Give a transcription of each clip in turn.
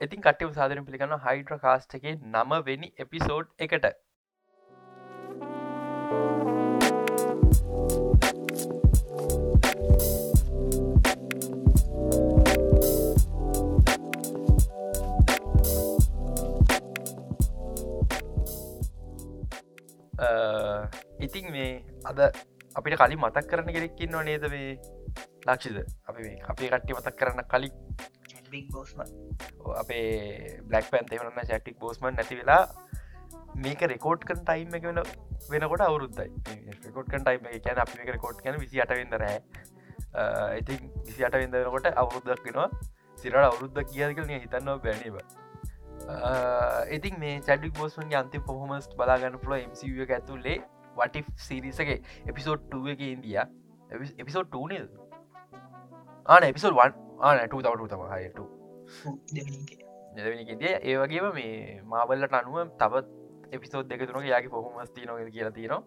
ඉතින් කටව සාදරන පිළිගන්න හයිඩ්‍ර කාස්ට එක නම වෙනි එපිසෝඩ් එකට. ඉතින් මේ අද අපිට කලින් මතක් කරන කෙරෙක්කින්න නේද මේ? ලක්ෂිද? අපි මේ අපේ කට්ටි මතක් කරන්න කලින් බෝස්ම අපේ බ්ලක් පැන් එවරන්න චැටික් බෝස්මන් නැති වෙලා මේක රෙකෝඩ් කන් ටයිම් එක වෙන වෙනකොට අවුරුද්දයි. රෙකෝඩ් කන් ටයිම් එක කියන අපි රෙකෝඩ් කන විසි අටවෙද රෑ. ඉතින් විසි අට වෙදකොට අවුරුද්දක් වෙනවා. සිරට අවුරුද්ද කියකලන හිතන්නවා බැනිව ඉතින් මේ චඩික් බෝස්මන්ගේ අන්ති පොහොමස් බලාගන්න පුල MCU එක ඇතුල්ලේ වටි සිරිසගේ එපිසෝඩ් 2 එක ඉන්දිය. එපිසෝඩ් 2 නේද? ආන එපිසෝඩ් 1 ආන 2000 තම හයට දෙවනිකදිය ඒ වගේම මේ මාබල්ලට අනුව තවත් එපිසෝද් දෙක තුනක යාගේ පොහොමස් තියන කියලා තියෙනවා.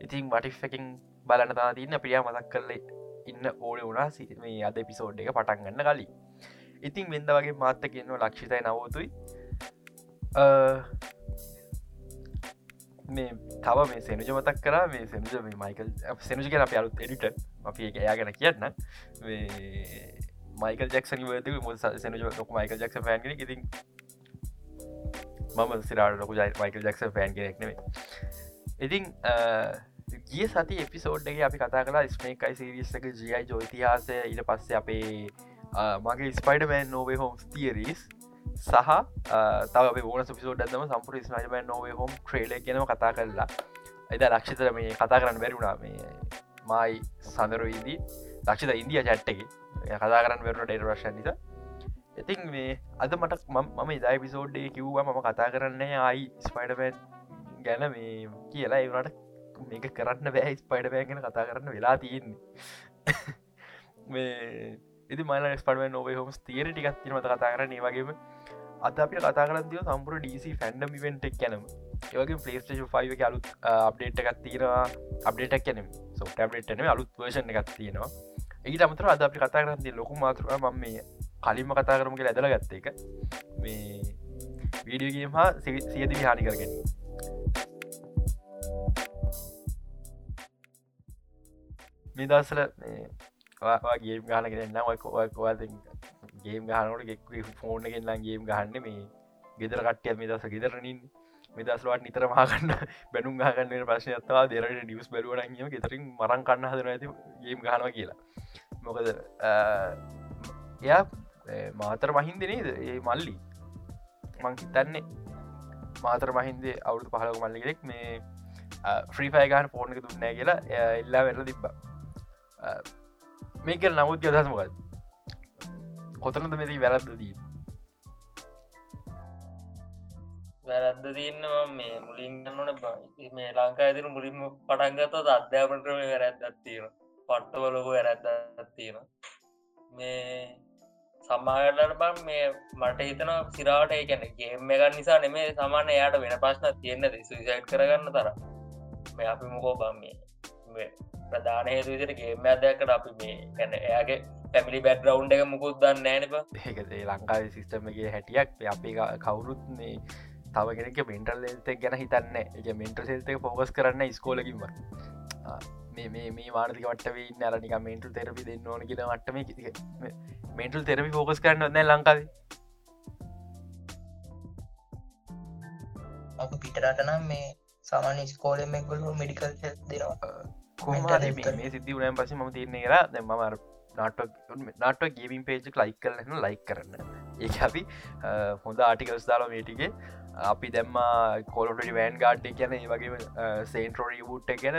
ඉතින් වටිෆකින් බලන්න තා තින්න ප්‍රියා මතක් කරලේ ඉන්න ඕන වුණා. මේ අද එපිසෝඩ් එක පටන් ගන්න කලින්. ඉතින් මෙද වගේ මාත්ත කියන්න ලක්ෂිතයි නවතුයි. මේ තව මේ සෙනුජ මතක් කර. මේ සෙනුජ මේ මයිකල් සෙනුජ ගැන අප අලුත් එඩිට අපි එක එයා ගැන කියන්න. මයිකල් ජක්ෂන වද මුල් සෙනුජ ලොක මයිකල් ජක්ෂ පෑන්ගෙන ඉති මම සිරාට ලොකු ජයි මයිකල් ජක්ෂ පෑන් කෙනෙක්නෙේ ඉතින් ගිය සති එපිසෝඩ්ගේ අපි කතා කලා ස්මේකයි සිරිස්සක ජයි ජෝතිහාසය ඉට පස්සේ අපේ මගේ ස්පයිඩමෑන් නෝවේ හෝම්ස් තියරීස් සහ තව ඕන පිසෝඩ්දම සම්පුර ස්නයිමන් නොවේ හොම් ට්‍රේල ගෙනම කතා කරලා එද ලක්ෂිතර මේ කතා කරන්න බැරුණා මේ මයි සඳරවීදී ලක්ෂිත ඉන්දිය චැට්ටකි කතා කරන්න වැරුණ ඩේට රශන් නිසා. ඉතින් මේ අද මට මම ඉදයි පිසෝඩ්ඩේ කිව්වා මම කතා කරන්න ආයි ස්පයිඩමන් ගැන මේ කියලා. ඒවනට මේක කරන්න බෑ ස්පයිඩබෑ ගැන කතා කරන්න වෙලා තියෙන්නේ. මේ ඉදි මල ස්පඩුව නොවේ හොම තේර ටිකක් තිීමත කතා කරන්න. වගේම අද අපිට කතා කරන්තිය සම්පුර ඩීසි ෆැන්ඩම් ඉවෙන්ටක් කැනම ඒවගේ පලේස්ටේෂ 5 එක අලුත් අප්ඩේට් එකක් තියෙනවා. අප්ඩේටක් කැනම් සෝ ටබ්ලට්න අලුත් වර්ෂණ එකක් තියෙනවා. ඒට අමතර අද අපි කතා කරන්ති ලොකු මාතර ම මේ කලින්ම කතා කරමගේ ඇදල ගත්ත එක. මේ වීඩියගේම හා සියදවි හානි කරගෙන. මේ දස්සල ගේ ගාන කරන්න ඔයකොවාද ගේම් ගහනකට ෆෝර්න කෙල්ලන් ගේම් ගහන්න? මේ ගෙදර කට්ටිය මේ දස ගෙදරනින් මෙදස්ලවට නිතර මාගන්න බැනුම් ගහන්න ප්‍රශ්නයත්වා දෙරට ඩියස් බැලුවනගම ගෙතරින් මරන් කන්න හදන ඇති ගේම් ගහනවා කියලා. මොකද එයා මාතර මහින්ද නේද? ඒ මල්ලි. මං හිතන්නේ මාතර මහින්දේ අවුදු පහලක මල්ලිගෙක් මේ ෆ්‍රීෆයි ගහන ෆෝර්නක දුන්නෑ කියලා එල්ලා වෙරල තිබ්බ. මේක නමුත් යදස් මොකද කොතනද මෙති වැරද්දදී වැරද්ද තියන්නවා මේ මුලින් ගන්නන මේ ලංකා ඇතින මුලින්ම පටන්ගත අධ්‍යාපන ක්‍රම වැරැද්දත් තියෙන පට්ටවලොකු වැරැද්දත් තියෙන මේ සම්මාගටට බම් මේ මට හිතන සිරාට ඒකැන ගේම් එකක් නිසා නෙමේ සමාන යායට වෙන ප්‍රශ්න තියෙන්න්නද සුසයිට් කරගන්න තර මේ අපි මොකෝ බම් මේ ප්‍රධාන හේතු විදිට ගේම් ඇදයක්කට අපි මේ ගැන එයාගේ පැමිලි බැඩ්රවන්් එක මුකුත් දන්න නෑනප ඒකේ ලංකාව සිිස්ටමගේ හැටියක් අපි කවුරුත් මේ තව කෙනෙක මෙන්ටල් එල්තෙක් ගැන හිතන්න එක මෙන්ට සෙල්තක පොකස් කරන්න ස්කෝලකිම මේ මේ මේ වානතික වටේ නරනික මෙන්ටල් තෙරපි දෙන්න ඕන කියෙන වටම මෙන්ටල් තෙරපි ෆෝකස් කරන්න ොන්න ලංකාව අප පිටරටනම් මේ සාමාන්‍ය ස්කෝලෙම එක්ගොල්ලු මෙඩිකල් දෙනවා මේ සිද්ධ වනයන් පස ම තිරන්නේ කර දැමර නාට ගේමින් පේජ් ලයික් කරන්න ලයික් කරන්න ඒ අපි හොඳ ආටිකල්ස් දාලා මේටිගේ අපි දැම්ම කොලොට වෑන් ගාඩ් ගැන වගේ සේන්ටරෝඩ වුට් ගැන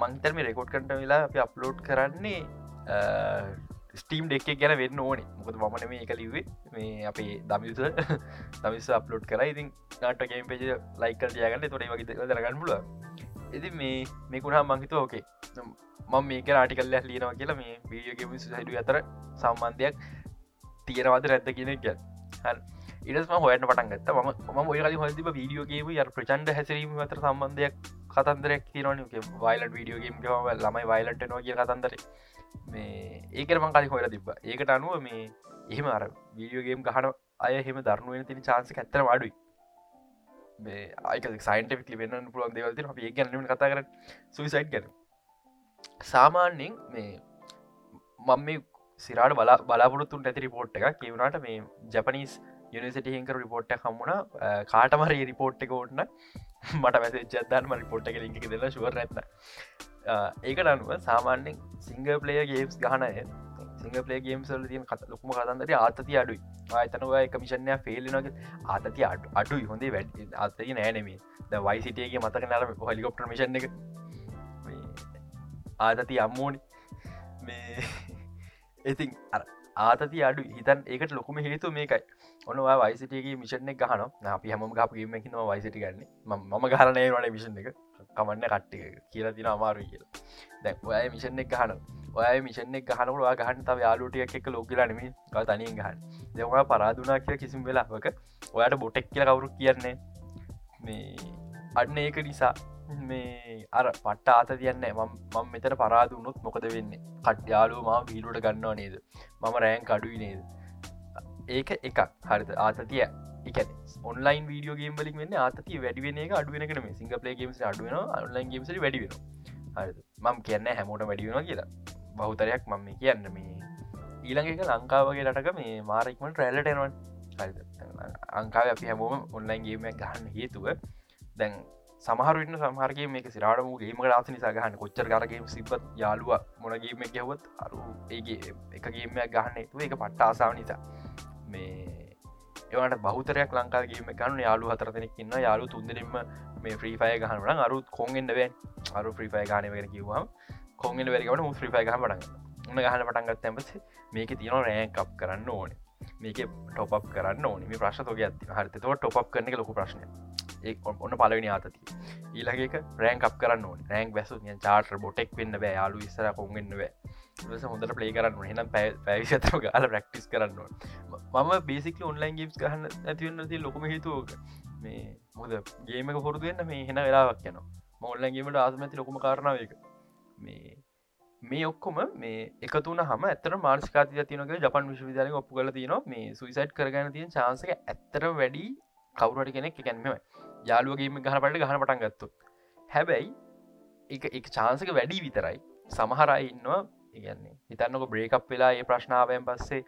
මංතරම රෙකෝඩ් කට වෙලා අපි අප්ලෝඩ් කරන්නේ ස්ටීම් දෙක් ගැන වෙන්න ඕනේ. මොකද මමන මේ එක ලිවේ මේ අපේ දමිස දමිස අප්ලෝඩ් කර. ඉතින් නාට ගේම් පේජ ලයිකල් ජයගන්න තොට වගේ දරගන්න පුල ඉති මේ මේකුණා මංහිත ඕකේ මම මේක ආටිකල්ල ලියනවා කියලා මේ වීඩියෝගම සහිඩු අතර සම්බන්ධයක් තියෙනවාද රැත්ත කියන එක ඉටස්ම හොයන්න පටන් ගත්ත. ම ම ඔය කලි හොතිබ වීඩියෝගේම ය ප්‍රචන්ඩ හැසිරීම අතර සම්බන්ධයක් කතන්දරයක් තිරන වයිලට වීඩියෝගේම් ම ළමයි වයිලට නෝ කිය කතන්දර. මේ ඒකරම කලි හොල තිබ ඒකට අනුව මේ එහෙම අර වීඩියෝගේම් ගහන අය හෙම දරුණුවෙන තින චාන්ස ඇත්තර අඩුයි. මේ අයික සයින්ටවික් වෙන්න පුළුවන් දෙවල්ති අප ඒ ගැනීම කතා කර සුවිසයිට් ගැන. සාමාන්‍යෙන් මේ මම මේ සිරාට බලා බලාපොරත්තුන් ඇති රිපෝට් එක කියවුණට මේ ජපනිස් යනිසිටහිංකර රිපෝට් හම්මුණ කාටමර රිපෝට් එක ඕන්න මට වැස ජදන්ම රිපෝට් එක ලිකි දෙල ශුවර ඇත්ත ඒක අනුව සාමාන්‍යෙන් සිංග පලේ ගේම්ස් ගහනය සිංග පලේ ගේම්සල් තියන කත ලොකුම කතන්දර ආතති අඩුයි. ආතනව කමිෂණය ෆෙල්ලනගේ ආතති අඩු අඩුයි. හොඳේ වැඩ අතති නෑනෙමේ ද වයිසිටගේ මතක නර හොලිකොප්ට මිෂන් එක. ආතති අම්මෝනි මේ ඉතින් ආතති අඩු හිතන් ඒකට ලොකුම හේතු මේකයි. ඔනවා වයිසිටගේ මිෂණ එක ගහන අපි හම ගපීමකින වයිසිට ගන්න. මම ගහරනය වන මිෂන් එක. කමන්න කට්ටික කියලා තින අමාරු කියලා. දැ ඔය මිෂණ එක ගහන ඔය මිෂණ එක ගහනකට ගහන් තව යාලුටියක් එක ලෝකලනම තනින් ගහන් දෙවා පරාදුනා කිය කිසිම් වෙලාවක ඔයාට බොටෙක් කියල කවුරු කියන්නේ මේ අන්න ඒක නිසා මේ අර පට්ට ආත තියන්න මම මෙතන පරාදුනුත් මොකද වෙන්නේ? කට්යාලු ම වීලුට ගන්නවා නේද? මම රෑන් කඩුයි නේද? ඒක එකක්. හරිත ආතතිය. එක ඔන්ලයින් වීඩියෝ ගේම් වලින් වෙන්න ආතතිය වැඩිවෙන එක අඩුවෙනකට මේ සිංග පලේ ගේම්ස් අඩුවෙන ඔන්ලයින් ගේම්ස වැඩිවෙන හරි මම කියන්න හැමෝට වැඩිවෙන කියලා. බහුතරයක් මම කියන්න මේ ඊළඟ එක ලංකාවගේ රටක මේ මාරක්මට රැල්ලටෙනවන් අංකාව අපි හැමෝම ඔන්ලයින් ගේමයක් ගහන්න හේතුව දැන් සමහරන්න සමහරගේ මේක සිරාටම ගේම ලාස නිසා ගහන්න. කොච්චර කරගේම සිපත් යාලුව මොනගේම ගැවත් අරු ඒගේ එකගේමයක් ගහන්න තු එක පට්ට ආසාාව නිසා. මේ ඒවට බහතරයක් ලංකාගේම ගන්න. යාලු හතර දෙනෙක් ඉන්න යාලු තුන්දරෙම මේ ්‍රීෆය ගහනට අරුත් කොන්ගෙන්න්නවෙන් අරු ්‍රීෆය ගානවර කිවවා කොන්ගෙන් වැරකට මු ්‍රීෆය ගහ පටන් උන්න ගහන පටන්ගත් ඇමස මේක තියෙන රෑකප් කරන්න ඕන. මේක ටොප් කරන්න ඕනි. ප්‍රශ්තෝක ඇති හරිතව ටොප් කරන ලොකු ප්‍රශ්නය ඒ ඔන්න පලවෙනි ආතති ඊලගේක රෑන් අප කරන්න රෑන් වැසු චාට බොටෙක් වෙන්න බෑ. යාලු ඉස්සර කොන්ගන්න බෑ. හොඳට පලේ කරන්න හෙනම් පැවිශතම ගල ප්‍රක්ටිස් කරන්න මම බේසික ඔන්ලයින් ගේම්ස් ගහන්න ඇතිවන්න ති ලොකම හේතුවක මේ මුද ගේමක හොරදුවෙන්න මේ හෙන වෙලාවක් යන මොල්ලන්ගේමට ආසමැති ලොකම කාරණාවක මේ මේ ඔක්කොම මේ එකතුන හම ඇතර මාර්ස්කාති තියනක ජපන් විශ්විධාලය ඔප්පු කල තියන මේ සුයිසයිට් කරගන්න තියෙන චාන්සක ඇත්තර වැඩි කවුරට කෙනෙක් එකැන්ම යාලුවගේම ගහනපට ගහන පටන් ගත්තු හැබැයි එක එක චාන්සක වැඩි විතරයි. සමහරයි ඉන්නවා ඉගන්නේ හිතන්නක බ්‍රේකප් වෙලා ඒ ප්‍රශ්නාවයන් පස්සේ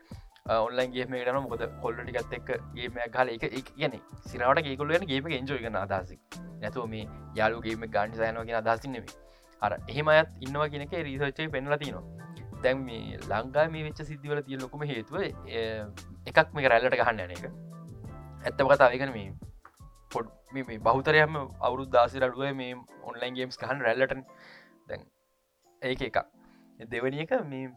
ඔන්ලයින් ගේම ගන මොකද කොල්ලටිකත් එක් ගේමයක් හල එක එක කියන සිරට ගේකොල්ලන ගේම එන්ජෝයගන අදසි නැතුව මේ යාලුගේම ගාන්ි සයනවගෙන අදසින්නෙම අර එහෙම අයත් ඉන්නවා කියනක රීසච්චේ පෙන්ල තිනවා දැන් මේ ලංඟා මේ වෙච්ච සිද්ධිවල තිය ලොකුම හේතුව එකක් මේ රැල්ලට ගහන්න යන එක. ඇත්තම කතාවකන මේ පොඩ් මේ බෞතරයම අවුරුදු දාසි අඩුව මේ ඔන්ලයින් ගේම්ස් කහන් රැල්ලට දැන් ඒක එක දෙවනි එක මේ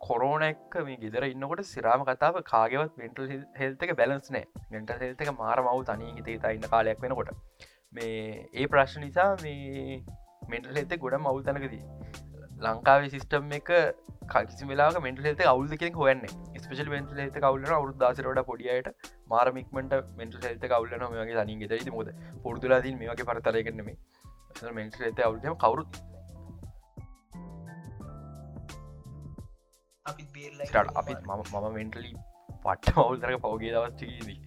කොරෝනැක්ක මේ ගෙදර ඉන්නකොට සිරාම කතාව කාගෙවත් මෙන්ටල් හෙල්තක බැලන්ස් නෑ. මෙන්ට හෙල්තක මාර මව් තනී හිතේ ඉන්න කාලයක් වෙනකොට. මේ ඒ ප්‍රශ්න නිසා මේ මෙන්ටල් හෙත ගොඩ මවුතනකදී ලංකාවේ සිිස්ටම් එක කිසි වෙලා මෙට ෙත අවුල්ද කෙනෙක් හොයන්න ස්පේෂල් මෙන්ට ෙත කවුලන අවුත් දාසරට පොඩියට මාරමික්මට මෙන්ට ෙත කවුලන මේගේ තනින් ගෙතයි මොද පුරදුලාදී මේගේ පරතරයකරනෙම මෙන්ට ෙත අවුලම කවුරුත් අපි බේරලා අපිත් මම මම මෙන්ටලි පට්ට මවුල්තරක පවගේ දවස්ටිකීදී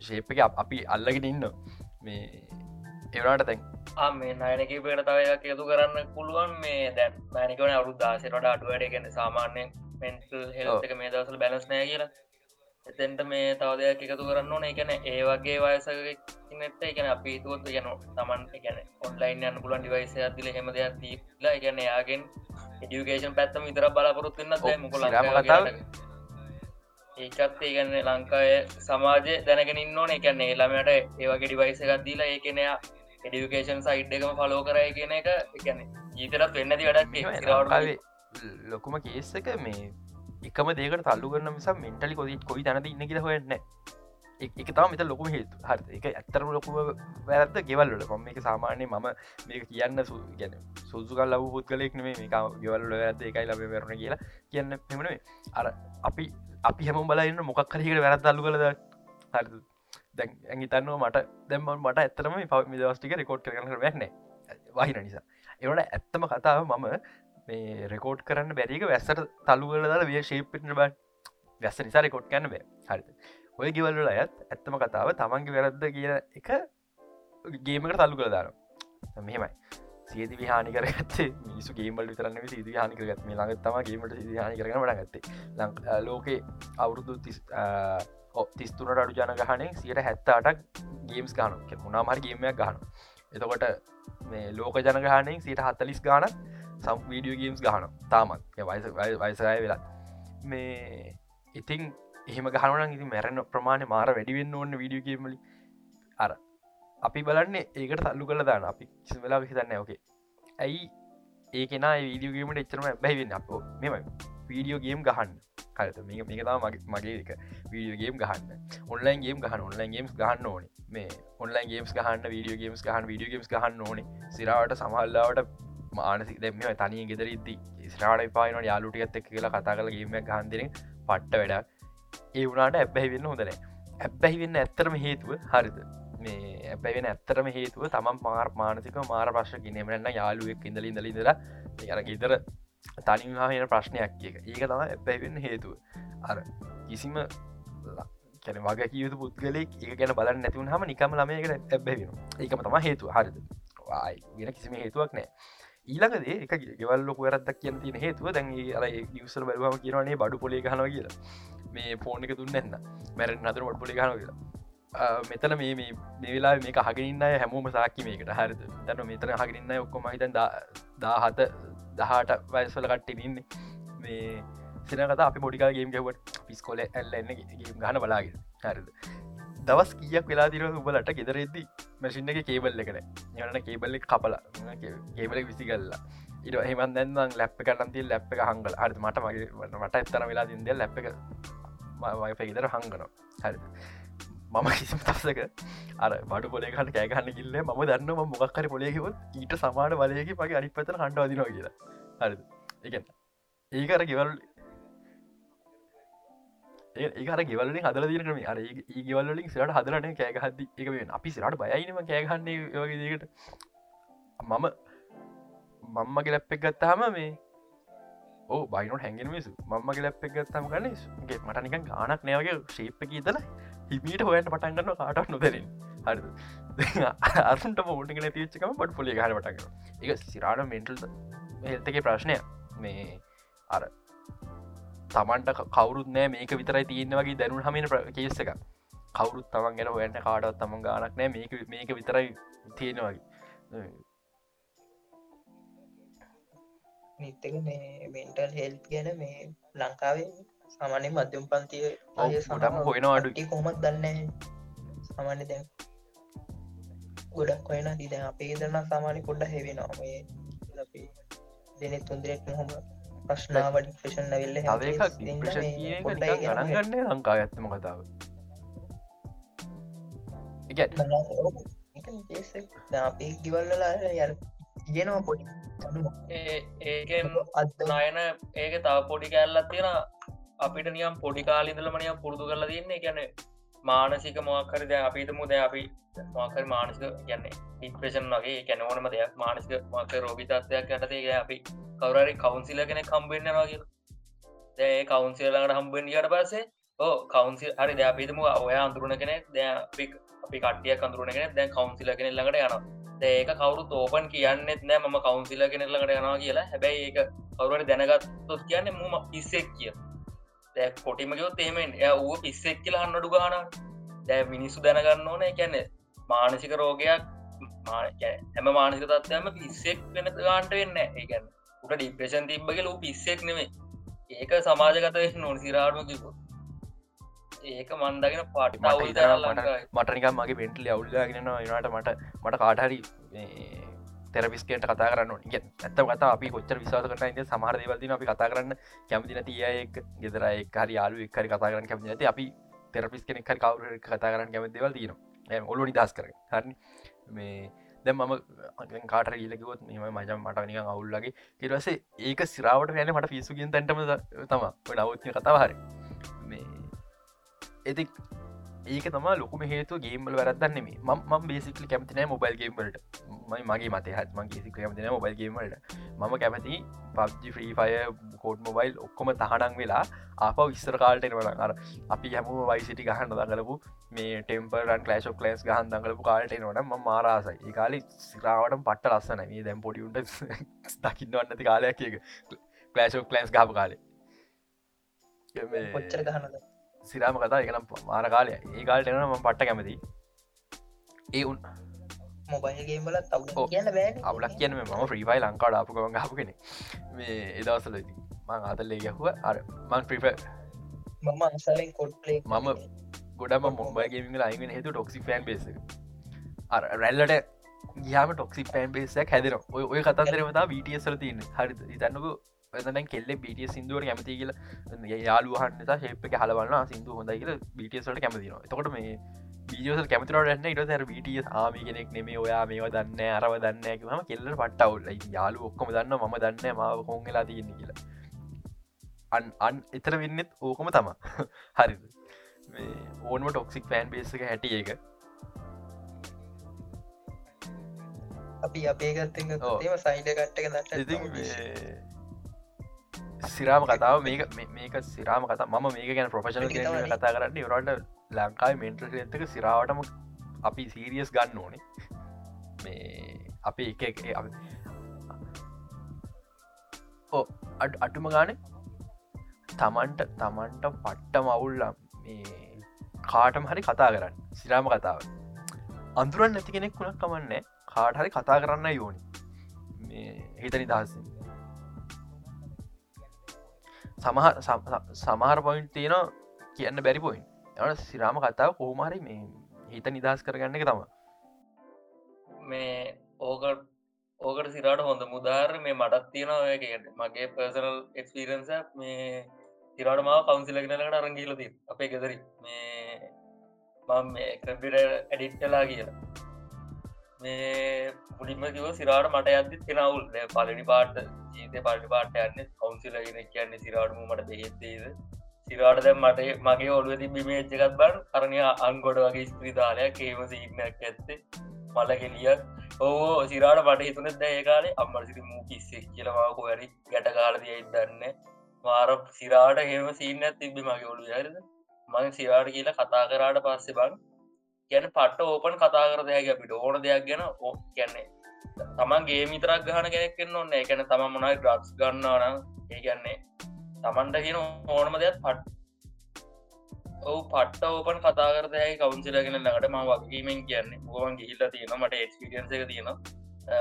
ශේප එක අපි අල්ලගෙන ඉන්න. මේ එවනාට තැන් මේ නයනක පේට තවයක් යතු කරන්න පුළුවන් මේ දැන් මෑනිකවන අවුත් දාසරට අඩුවට ගැන සාමාන්‍යයෙන් මෙන්ටල් හෙල්ක මේ දවසල බැලස් නෑ කියලා. එතෙන්ට මේ තවදයක් එකතු කරන්න ඕන. එකන ඒ වගේ වයසගනට එකන අපි තුවොත් ගැන තමන් ගැන ඔන්ලයින් යන්න පුලන් ඩිවයිස ඇතිල හෙම දෙයක් දීලා ගැන යාගෙන් එඩියුකේෂන් පැත්තම විතර බලාපොරොත්තුන්න මුකල ඒකත් ඒගන්න ලංකාය සමාජය දැනගෙන ඕන. එකන්න ඒලාමට ඒවගේ ඩිවයිස එකක් දීලා ඒකනයා එඩිකේෂන් සයිට් එකම ෆලෝ කරයි කියන එක එකන ජීතරත් වෙන්නති වැඩක් ලොකුම කේස් එක මේ එකම දේකට තල්ලු කරන නිසා මෙන්ටලි කොද කොයි තැනද ඉන්න කියල හොයන්න එක තම මෙත ලොකුම හේතු හරි. එක ඇත්තරම ලොකුම වැරද ගෙවල්ලට කොම එක සාමානය මම මේක කියන්න සු ගැන සුදුකල් ලබ පුත් කලෙක් නේ මේ ගෙවල්ල ඇත එකයි ලබ වැරණ කියලා කියන්න පෙමනේ අර අපි අපි හැම බලන්න මොකක් කරකට වැරත් අල්ලු කලද හරි දැන් ඇගිතන්නවා මට දැම මට ඇත්තරම පව දවස්ටික රෙකෝඩ් කරන වැන්න වහින නිසා. එවට ඇත්තම කතාව මම මේ රෙකෝඩ් කරන්න බැරික වැස්සට තල්ලුවල දාල විය ශේප්පිට බ. වැස්ස නිසා රෙකොට් කැන බෑ. හරිත ඔය ගෙවල්ල අයත් ඇත්තම කතාව තමන්ගේ වැරද්ද කිය එක ගේමකට තල්ලු කළ දාන මෙහෙමයි. සියති විහානි කරගත්තේ මිනිසු ගේමල් විතරන්න සිදි හානි කරගත් මේ ළඟ තම ගේමට සිහානි කරන ට ගත්තේ. ලෝකේ අවුරුදු තිස්තුනට අඩු ජනගහනේ සියට හැත්තාටක් ගේම්ස් ගාන මුණනාමහරි ගේමයක් ගහන එතකොට මේ ලෝක ජනගහනෙන් සියට හත්තලිස් ගාන සම් වීඩියෝ ගේම්ස් ගහන තාමත්. වයිස වයිසය වෙලා. මේ ඉතිං එහෙම ගහනන ඉති මැරණ ප්‍රමාණය මාර වැඩිවෙන්න ඕන්න වීඩියෝ ගේමලි අර අපි බලන්නේ ඒකට තල්ලු කළ දාන්න අපි වෙලා හිතන්න ඕකේ ඇයි ඒකෙන වීඩියෝගේමට එච්චරම බැයිවෙන්න අපෝ මෙම වීඩියෝගේම් ගහන්න. කලත මේ මේකතා මගේ මගේ එක. වීඩියෝගේම් ගහන්න. ඔන්ලයින් ගේම් ගහන්න ඔන්ලයින් ගේම්ස් ගහන්න ඕන. මේ ඔන්ලයින් ගේම්ස් ගහන්න වීඩියෝ ගේම්ස් ගහන් වීඩියෝ ගේම්ස් ගහන්න ඕන. සිරාවට සමහල්ලාවට මානසි දෙම තනිය ගෙදරද්දි ස්රාට පාන යාලුටියත් එක් කියලා කතා කල ගේම ගහන්දරෙන පට්ට වැඩක්. ඒ වුණට ඇබැහි වෙන්න හොඳන ඇබැහි වෙන්න ඇත්තරම හේතුව හරිද? මේ ඇබැවෙන ඇත්තරම හේතුව තමන් මාර් මානසික මාර ප්‍රශ්න ගෙනෙමරන්න යාලුවෙක් ඉඳල ඉඳලීදර යන ගෙදර තනිවාහෙන ප්‍රශ්නයක් කිය ඒක තම ඇබැවෙන්න හේතුව. අර කිසිම කැන වග කියතු පුද්ගලෙක් ඒ ගැන බලන්න නැතිවුණ හම නිකම ළමයකට ඇබැවෙන ඒකම තම හේතු හරිද? ගෙන කිසිම හේතුවක් නෑ. ඊළඟදේ එක ගෙවල්ලොක වැරදක් කියන තියෙන හේතුව දැන්ගේ අර නිවසල බැලවාම කියනනේ බඩු පොලේ හනවා කියලා. මේ ෆෝන් එක දුන්න එන්න මැරෙන් අතර ොඩ් පොලි හන කියලා. මෙතන මේ මේ වෙලා මේ හගින්න හැමෝම සාකි මේකට. හරිද? තැන මෙතන හගින්න ඔක්කොම හිතන් දාහත දහට වයස්වල කට්ටිඉන්න මේ සිනකත අපි පොඩිකා ගේම් ගැවට පිස්කොල ඇල්ලන්න ගේම් ගහන බලාගෙන. හරිද? දවස් කියක් වෙලා දිර උබලට ගෙදරෙද්දි මැසින්න එක කේබල් එකන යන කේබල්ල කපලා කේබලෙක් විසි කල්ලා ඉට හෙමන් දැන්නම් ලැප් කරන්ති ලැප් එක හංගල හරි මට මගේ මට එත්තන වෙලා දින්ද ලැප් එක මගේ ගෙදර හංගනවා හරිද මම කිසිම තසක අර බඩු පොලේකට කෑගන්න කිල්ල ම දන්න මොක්කර පොලේකිවත් ඊට සමාන බලයකි මගේ අනි පතන හන්ඩ අදිනවා කියලා. හරි එක ඒකර ගෙවල් ඒකර ගෙවලින් හදල දිරනම අර ඒ ගෙවල්ලින් සිට හදරන කෑගහද එක වෙන අපි සිරට බයයිනම කෑගන්නේ වගේකට මම මම්මගේ ලැප්පෙක් ගත්තාම මේ ඕ බයිනොට හැඟෙන මිසු මම්මගේ ලැප්පෙක් ගත්තම ගන්නගේ මටනිකන් ගානක් නෑවගේ ශේප්ප කියතලා හිමීට හොයට පටන්ගන්න කාටක් නොදරින් හරි අරුන්ට මෝටගෙන තිච්චකම පට පොලි හර පටගන එක සිරාට මෙන්ටල් හෙතගේ ප්‍රශ්නය මේ අර තමන්ට කවරුත් නෑ මේක විතරයි තියන්න වගේ දැනුන් හමන කේස එක කවරුත් තමන් ගැන හොයන්න කාඩත් තමන් ගානක් නෑ මේක මේක විතරයි තියෙන නිත්තක මේ මෙන්ටල් හෙල් ගැන මේ ලංකාවේ සාමාන්‍ය මධ්‍යම් පන්තිය අය සටම හොයෙන අඩුටි කොමත් දන්න සාමාන්‍ය දැන් ගොඩක් හොයන දිද අපේ දන්න සාමාන්‍ය කොඩ්ඩ හෙවෙනවා. මේ අපි දෙනෙ තුන්දරෙක් හොම ප්‍රශ්නාවට ප්‍රෂන් නවෙල්ල ගන්න ලංකා ඇත්තම කතාව. අපේ ගිවල්ලලා යර ගෙනවා පොඩි ඒකෙන් අත්නායන ඒක තාව පොඩි කැල්ලත් තියෙන අපිට නියම් පොඩි කාලිදලමනියම් පුරුදු කරලා තියන්නේ. ගැන මානසික මොක්කර ද අපිතම ද අපි මාකර මානසික කියන්නේ ඉප්‍රේෂන් වගේ කැනවනම දෙයක් මානසික මක රෝගිතත්වයක් යටතේ අපි කවරරි කවන්සිල කෙනෙ කම්බෙන්න්න වගේ දෑ කවන්සිලකට හම්බෙන්ඩියට පස්සේ ඕ කවන්සිල් හරි ද අපිතම ඔය අඳුරන කෙනෙක් ද අපි අපි කටිය කඳුරන කෙනෙ දැන් කවන්සිල කෙනෙ ළඟට යන ඒක කවරු තෝපන් කියන්නෙත් නෑ ම කවන්සිල කෙනෙල්ලකට යනවා කියලා. හැබැයි ඒක කවරුවට දැනගත්තොත් කියන්නේ මුම ඉස්සෙක් කිය දැ කොටිමකයොත් ඒමෙන් එය ඌ පිස්සෙක් කියලා හන්නඩු ගාන දැ මිනිස්සු දැනගන්න ඕන. එකැන මානසික රෝගයක් හැම මානසික තත්වයම පිස්සෙක් වෙන ගාන්ට වෙන්න ඒකැන් උට ඩිප්‍රේෂන් තිබ්බගේ ලූ පිස්සෙක් නෙමේ ඒක සමාජගත නොන සිරාඩුව කිපු ඒක මන්දගෙන පට මටනිකම් මගේ පෙන්ටලි අවුල්ලාගෙන නට මට මට කාටහරි තෙරපිස්කේට කතා කරන්න ඇත්ත කතා අපි කොච්චර විශවාස කරන ද සමහර දේවල්දින අපි කතා කරන්න කැමති නතියයෙක් ගෙදර එක්හරි යාලු එක්හරි කතා කරන්න කැමති ඇති අපි තෙරපිස් කෙනෙක් කවර කතා කරන්න කැමති දෙවල් තින ඔලු නිදස් කර හරි. මේ දැ මම කාට ීලකවොත් මෙම මජම් මට නික අවුල්ලගේ ඉරසේ ඒක සිරාවට යන මට පිසුකින් තැන්ටම තම නවත්ය කතාව හරි. මේ එති ඒක තම ලොකුම හේතු ගේම්බල වැරදන්නම ම බේසිකල කැමතින මොබයිල් ගේම්බලට මයි මගේ මතය හත්ම ගේ කැමතින මොබයිල් ගේමට මම කැමති පබ්ජි ්‍රීෆය කෝඩ් මොබයිල් ඔක්කොම තහනක් වෙලා අප විස්සර කාල්ට එනවන අර අපි හැම වයිසිටි ගහන්න දඟලපු මේ ටෙම්පරන් කලේශෝ කලස් ගහන් දඟලපු කාල්ට එනවන ම මාරාසයි ඒකාලි සිරාවට පට්ට ලස්සන මේ දැම් පොටියුන්ට දකින්න වන්නති කාලයක් එක කලේශෝ කලන්ස් ගාප කාලේ. කොච්චර ගහනද සිරාම කතා එකනම් මාර කාලය ඒ කාල්ට එන ම පට්ට කැමති ඒ උන් මොබයිල්ගේම් වල තව කියන්න බෑ අවුලක් කියන ම ්‍රීෆයි ලංකාඩ අපපු ගම හපු කෙනෙ මේ එදවසල මං අතල්ලේ ගැහුව. අර මං ප්‍රිප මම අසලෙන් කොට්ලේ මම ගොඩම මොබයිගේමිල අයිගෙන හතු ටොක්සි ෆෑන් බේස අර රැල්ලට ගයාම ටොක්සි පෑන් බේසක් හැදෙන ඔය කතන්දරමතා වීටියසල තියන්න. හරි ඉතන්නකු එතන කෙල්ල බිටිය සිින්දුවට කැමති කියල යාලුවහන්න ශේප හලවන්න සිින්දු හොඳයි කියල බිටියසට කැමතින තකොට මේ බීජෝසල් කැමතිරට එන්න ඉට ැර බිටිය ආම කෙනෙක් නෙමේ ඔයා මේවා දන්න අරව දන්න ම කෙල්ල පට්ටවුල්ල යාලු ඔක්කොම දන්න ම දන්න මාව කොංගලා තියන්න කියලා. අන් අන් එතර වෙන්නෙත් ඕකොම තම හරි ඕනම ටොක්සික් පෑන් බේසක හැටිය එක අපි අපේ ගත්තම සයිඩ කට්ටක දට සිරාම කතාව මේක මේක සිරාම කතා. ම මේක ගැන ප්‍රෆෙශනල් කතා කරන්න. රට ලංකායි මෙන්ටල් එත්තක සිරාවටම අපි සීරියස් ගන්න ඕනේ. මේ අපි එක ඕ අටුම ගාන තමන්ට තමන්ට පට්ට මවුල්ලම් මේ කාටම හරි කතා කරන්න. සිරාම කතාව. අන්තුරන් නැති කෙනෙක් වුණක් කමන්නේ කාට හරි කතා කරන්න යෝනි මේ හිත නිදහසින් සමහ සමහර පොයින්් තියෙන කියන්න බැරි පොයින් එට සිරාම කතාව කෝමහරි මේ හිත නිදහස් කරගන්න එක තම මේ ඕකට ඕකට සිරාට හොඳ මුදාර මේ මටත් තියෙනවායට මගේ පර්සනල් එක්ස්පිරන්ස මේ තිරට මාව කවන්සිලගෙනලට අරංගීලති අපේ ගෙදරි මේ මම මේ කම්පිට ඇඩිට්ටලා කියලා. මේ පුඩිම කිව සිරාට මට අදදි කෙනවුල් පලනි පාට ජීත පලි පාට යන්න කවන්සිලගෙන කියන්නේ සිරාටම මට බෙහෙත්තේද සිරාට දැම් මට මගේ ඔලුව තිබි මේච්චකත් බන් කරණය අංගොඩ වගේ ස්ත්‍රීතාලයක් ඒම සිීනයක් ඇත්තේ. මල කෙලියක් ඕ සිරාට මට හිතුනෙත් දැයකාලේ අම්මට සිරි මූ කිස්සෙක් කියලවාකු වැඩි ගැට කාලදිය ඉදන්න මාර සිරාට හෙම සීනත් තිබි මගේ ඔලු යරද මං සිරාට කියලා කතා කරාට පස්සෙ බං කියන පට්ට ඕපන් කතා කර දෙයක් අපිට ඕන දෙයක් ගැන ඕ කියන්නේ. තමන්ගේ මිතරක් ගහන කෙනෙක්ෙන් ඔන්න එකන තම මොනයි ්‍රක්ස් ගන්නවන ඒ කියන්නේ තමන්ට කියන ඕනම දෙයක් පට් ඔවු පට්ට ඕපන් කතාකරදයයි කවන්සිලගෙන ලඟට ම වගේීමෙන් කියන්නේ. ගුවන් ගිහිල්ල තියෙන මට එක්ස්පිරියන්ස එක තියෙන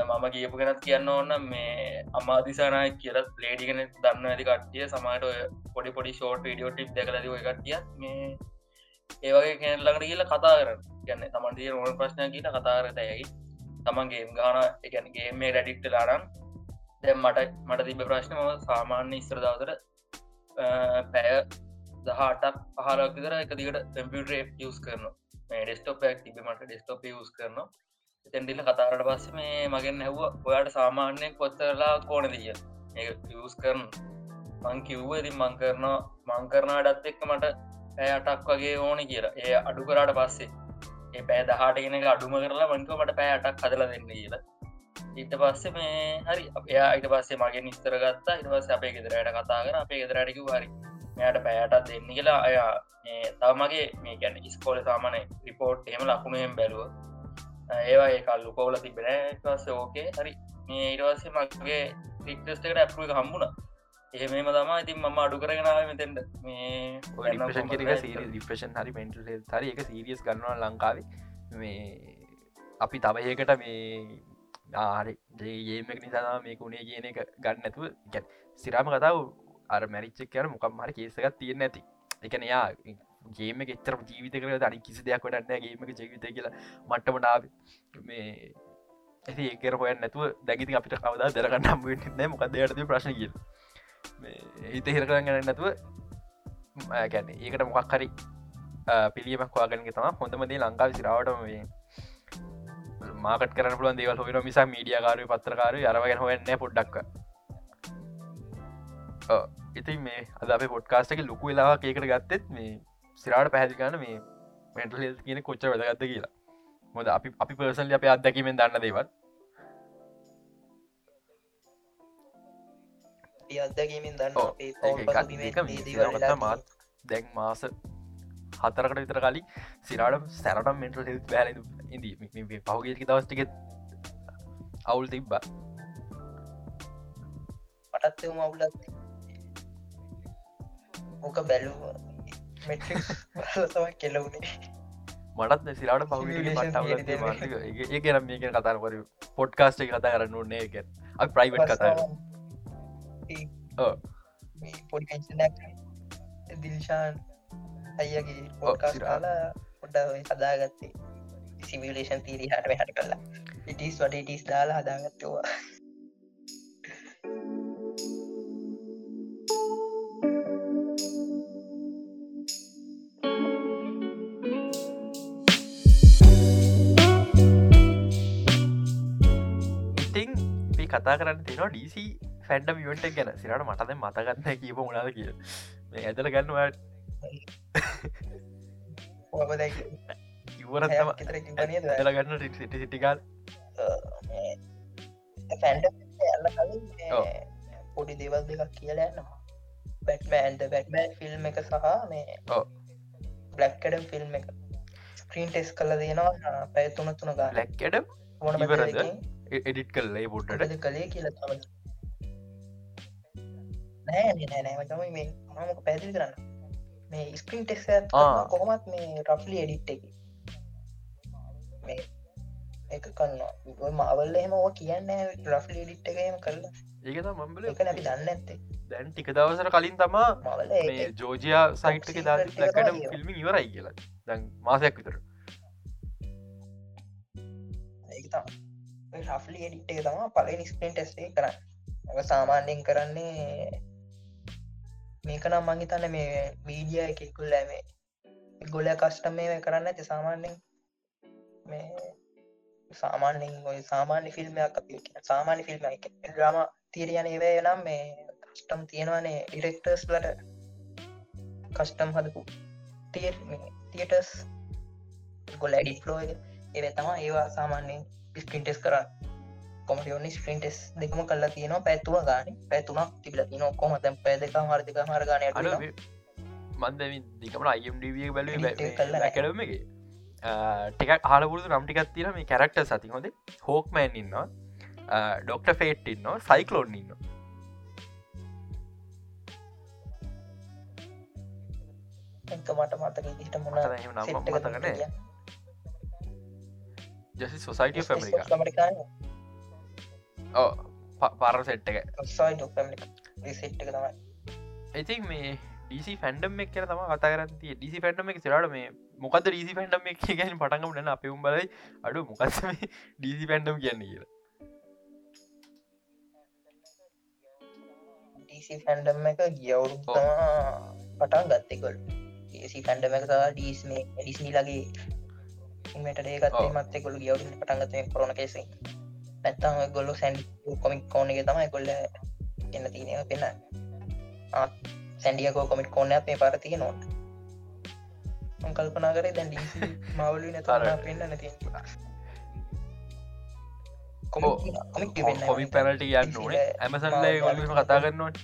මම කියපු කෙනත් කියන්න ඕන්න මේ අමාදිසානය කියලත් ලේඩිගෙන දන්න ඇති කට්ටිය සමට පොඩි පොඩි ෂෝට් ඩියෝ ටිප් දෙකලද ඔය කට්ටිය. මේ ඒවගේ කෙන ළඟට කියල කතා කරන්න කියන්න තමන්ටිය ඕන ප්‍රශ්නය කියල කතාරතයයි තමන්ගේ ගාන එකන්ගේ මේ රැඩික්ට ලානම් දැම් මට මට තිබ ප්‍රශ්නම සාමාන්‍ය ඉස්ත්‍ර දවසර පැය දහටක් පහලක්කර එක දිකට කම්පියුටර යස් කරන මේ ඩෙස්ටෝපයක් තිබීමට ඩෙස්ටෝප යස් කරන එතැන්ඩිල කතාරට පස්ස මේ මගෙන් හැව්ව ඔයාට සාමාන්‍යය කොත්තරලා කෝන දිය යස් කරන මං කිව්ව ඉතින් මං කරන මං කරනාඩත් එක්ක මට ඇය අටක් වගේ ඕන කියලා. ඒ අඩු කරාට පස්සේ ඒ පෑ දහටගෙන අඩුම කරලා මංක මට පෑටක් හදල දෙන්න කියලා. ඊට පස්සේ මේ හරි. අපයා අයිට පස්සේ මගේ නිස්තර ගත්තා. ඉටවස අපේ ගෙදරයට කතා කර. අපේ ගෙදරටකි හරි. මෙයට පෑටත් දෙන්න කියලා. අයා තවමගේ මේ ගැන ස්කෝල සාමන රිපෝට් එම ලකුණුහෙම බැලුව. ඒවා ඒ කල්ලු කෝල තිබෙන පස්ස ඕකේ හරි. මේ ඉරවස්සේ මගේ රික්ටස්ටකට ඇපුුව හම්බුණා. එහෙමම තමා ඉතින් මම අඩු කරගෙනාව මෙතෙන්ට. මේ රිපේෂන් හරි පෙන්ට හරි එක සීරියස් ගන්නවා ලංකාවේ. මේ අපි තවයකට මේ ආරි ඒමක නිසා මේකුණේ කියන එක ගන්න නැතුව. ගැ සිරාම කතාව අර මැරිච්චක් කර මොකම් හරි කේසකත් තියෙන ඇති එකන යා ගේම එච්චර ජීවිත කර අනි කිසි දෙයක් වටන්න ගේමක ජීවිත කියලා මට්ටමටාව මේ ඇති ඒකර හොය නැතුව දැගති අපිට කවද දරගන්න ම මොකක් දෙයට ප්‍රශ්න කියල හිත හිරකරන් ගන්න නැතුව ගැන ඒකට මොකක් හරි පිළියමක් වාගනගේ තම හොඳමදේ ලංකාව සිරාවටම වේ මාකට කරන පුලන් දේවල් හොන මිසා මීඩිය කාරය පත්‍රකාරය අරවගෙන හොයන්න පොඩ්ඩක්ක. ඉතින් මේ අද අප පොඩ්කාස්ටක ලොකු වෙලා ඒකට ගත්තෙත් මේ සිරාට පැහැදිි ගන්න මේ මෙන්ටල් කියන කොච්ච වැදගත්ත කියලා. මොද අපි අපි පර්සන්ල අප අත්දැකීමෙන් දන්න දේවත් අපේ විසිරගත්තා වෙලා මාත් දැන් මාස හතරකට විතර කලින් සිරාට සැරටම් මෙන්ටල් හෙල් බෑල ඉදී පහුගේක දවස්ටිකෙත් අවුල් තිබ්බා. මටත් එම අවුලත් ඕක බැලුව? කෙලවුණේ මටත් සිරාට දෙන්න. ඒ ගැන මේක කතාර පොඩ්කාස්ට කතා කරන්න ඕන්නේ එක ප්‍රයිවට් කතා ඔව්. පොඩි පෙන්ශනක් දිල්ශාන් අයියගේ පොඩ්කාස්. කාලා පොඩ්ඩ හදාගත්තේ සිමිලේෂන් තීරී හට හට කල්ලා ඉටිස් වට ඉටිස් දාලා හදාගත්තවා ඉතිං කතා කරන්න තියෙනවා ඩීC ෆැන්ඩ මිවට ගැන. සිරට මටද මතගන්න කීප මුණද කිය මේ ඇතල ගන්නවා ඉවරත්තම ඇතල ගන්න සිටි සිටිකාල්. පොඩි දේවල් දෙකක් කියලා යන්නවා බැට්මෑන්ද බැට්මෑන් ෆිල්ම් එක සහ මේ. බ්ලක්කඩම් ෆිල්ම් එක. ස්ක්‍රීන් ටෙස් කල දෙනවා පැය තුන ගා ලැක්කඩ ඕන ඉවරද? එඩිට් කල්ලේ පොඩ්ඩට. ටද කළේ කියලා නෑ නෑ නෑ මචම මේ මමක පැදිලි කරන්න මේ ස්ක්‍රීන් ආ. කොහොමත් මේ රෆ්ලි එඩිට් එක මේ එක කන්නවා මවල්ල එහෙම ඕ කියන්න රෆ්ලි එඩිට් එකම කරලා ඒක මම්බල එක නැි දන්න ඇත්තේ දැන් ටික දවසර කලින් තමා මවල මේ ජෝජයා සයිට් එක දා ලැකට. ෆිල්ම් ඉවරයි කියලා දැන් මාසයක් විතර රෆ්ලි එඩිට් එක තම පල ස්ක්‍රීන් ටෙස්ටේ කරන්න සාමාන්‍යයෙන් කරන්නේ මේක නම් මංහිතන්න මේ මීඩිය එකකුල්ල මේ ගොල කස්ටම මේ කරන්න ඇති සාමාන්‍යෙන් මේ සාමාන්‍යෙන් ඔය සාමාන්‍ය ෆිල්ම්යක් අපි සාමාන්‍ය ෆිල්ම් ්‍රම තීරයන ඒවය නම් මේ කස්ටම් තියෙනවනේ ඩිරෙක්ටර්ස් ලට කස්ටම් හදපු තිය තියටස් ගොල ඇඩිට ෆලෝ ඒ තම ඒවා සාමාන්‍යයෙන් ස්ක්‍රීන්ටෙස් කරන්න. කොමටියෝනි ස්ක්‍රීන්ටෙස් දෙකම කල්ලා තියෙනවා පැත්තුන ගාන පැත්තුනක් තිබල තින කොම තැන් පැදක මාර්දික මාර්ගානය අර මන්ද දිකමට අයම්ඩිවිය බැලුව Edit එක ටිකක් හලපුරදු නම්ටිකත් තින මේ කැරක්ට සති හොඳ හෝක්මෑන් ඉන්නවා ඩොක්ට ෆේට් ඉන්න සයිකලෝන් ඉන්න එක මට මතක හිට මොන මට එහෙම නම් මතක නෑ. ජසි ෆැමික මටිකාන පාර සෙට් එක ඉතින් මේ ඩීසි ෆැන්ඩම් එක් කියන තම කතා කරන්තිය ඩිසි ෆැන්ඩම් එක සිරට මේ මොකද ඩීසි ෆැන්ඩම් එක ගැන පටගම න අපිවුම් බලයි අඩු මොකක්ස මේ ඩීසි ෆැන්ඩම් කියන්න කියලා ඩීසි ෆැන්ඩම් එක ගියවුරු පටන් ගත්තෙකොල් ඒසි ෆැන්ඩම එක ඩීස් මේ ඩිස්නි ලගේ ඉමට ඒකත් ඔව්. මත්තෙ ගොලු ගියවරු පටන්ගත කොරන කෙසෙ නැත්තම ගොල්ලු සැන්ඩි කොමික් කෝන එක තමයි කොල්ල එන්න තියනව පෙන්න සැන්ඩියකෝ කොමික් කෝන අපේ පර තිය නොට කල්පනා කරේ දැන් මවලු නැතර පෙන්න්න නැති කොමි පැනට කියන්න ඕනේ ඇමසන්ල ගොල්ම කතා කරන්නවට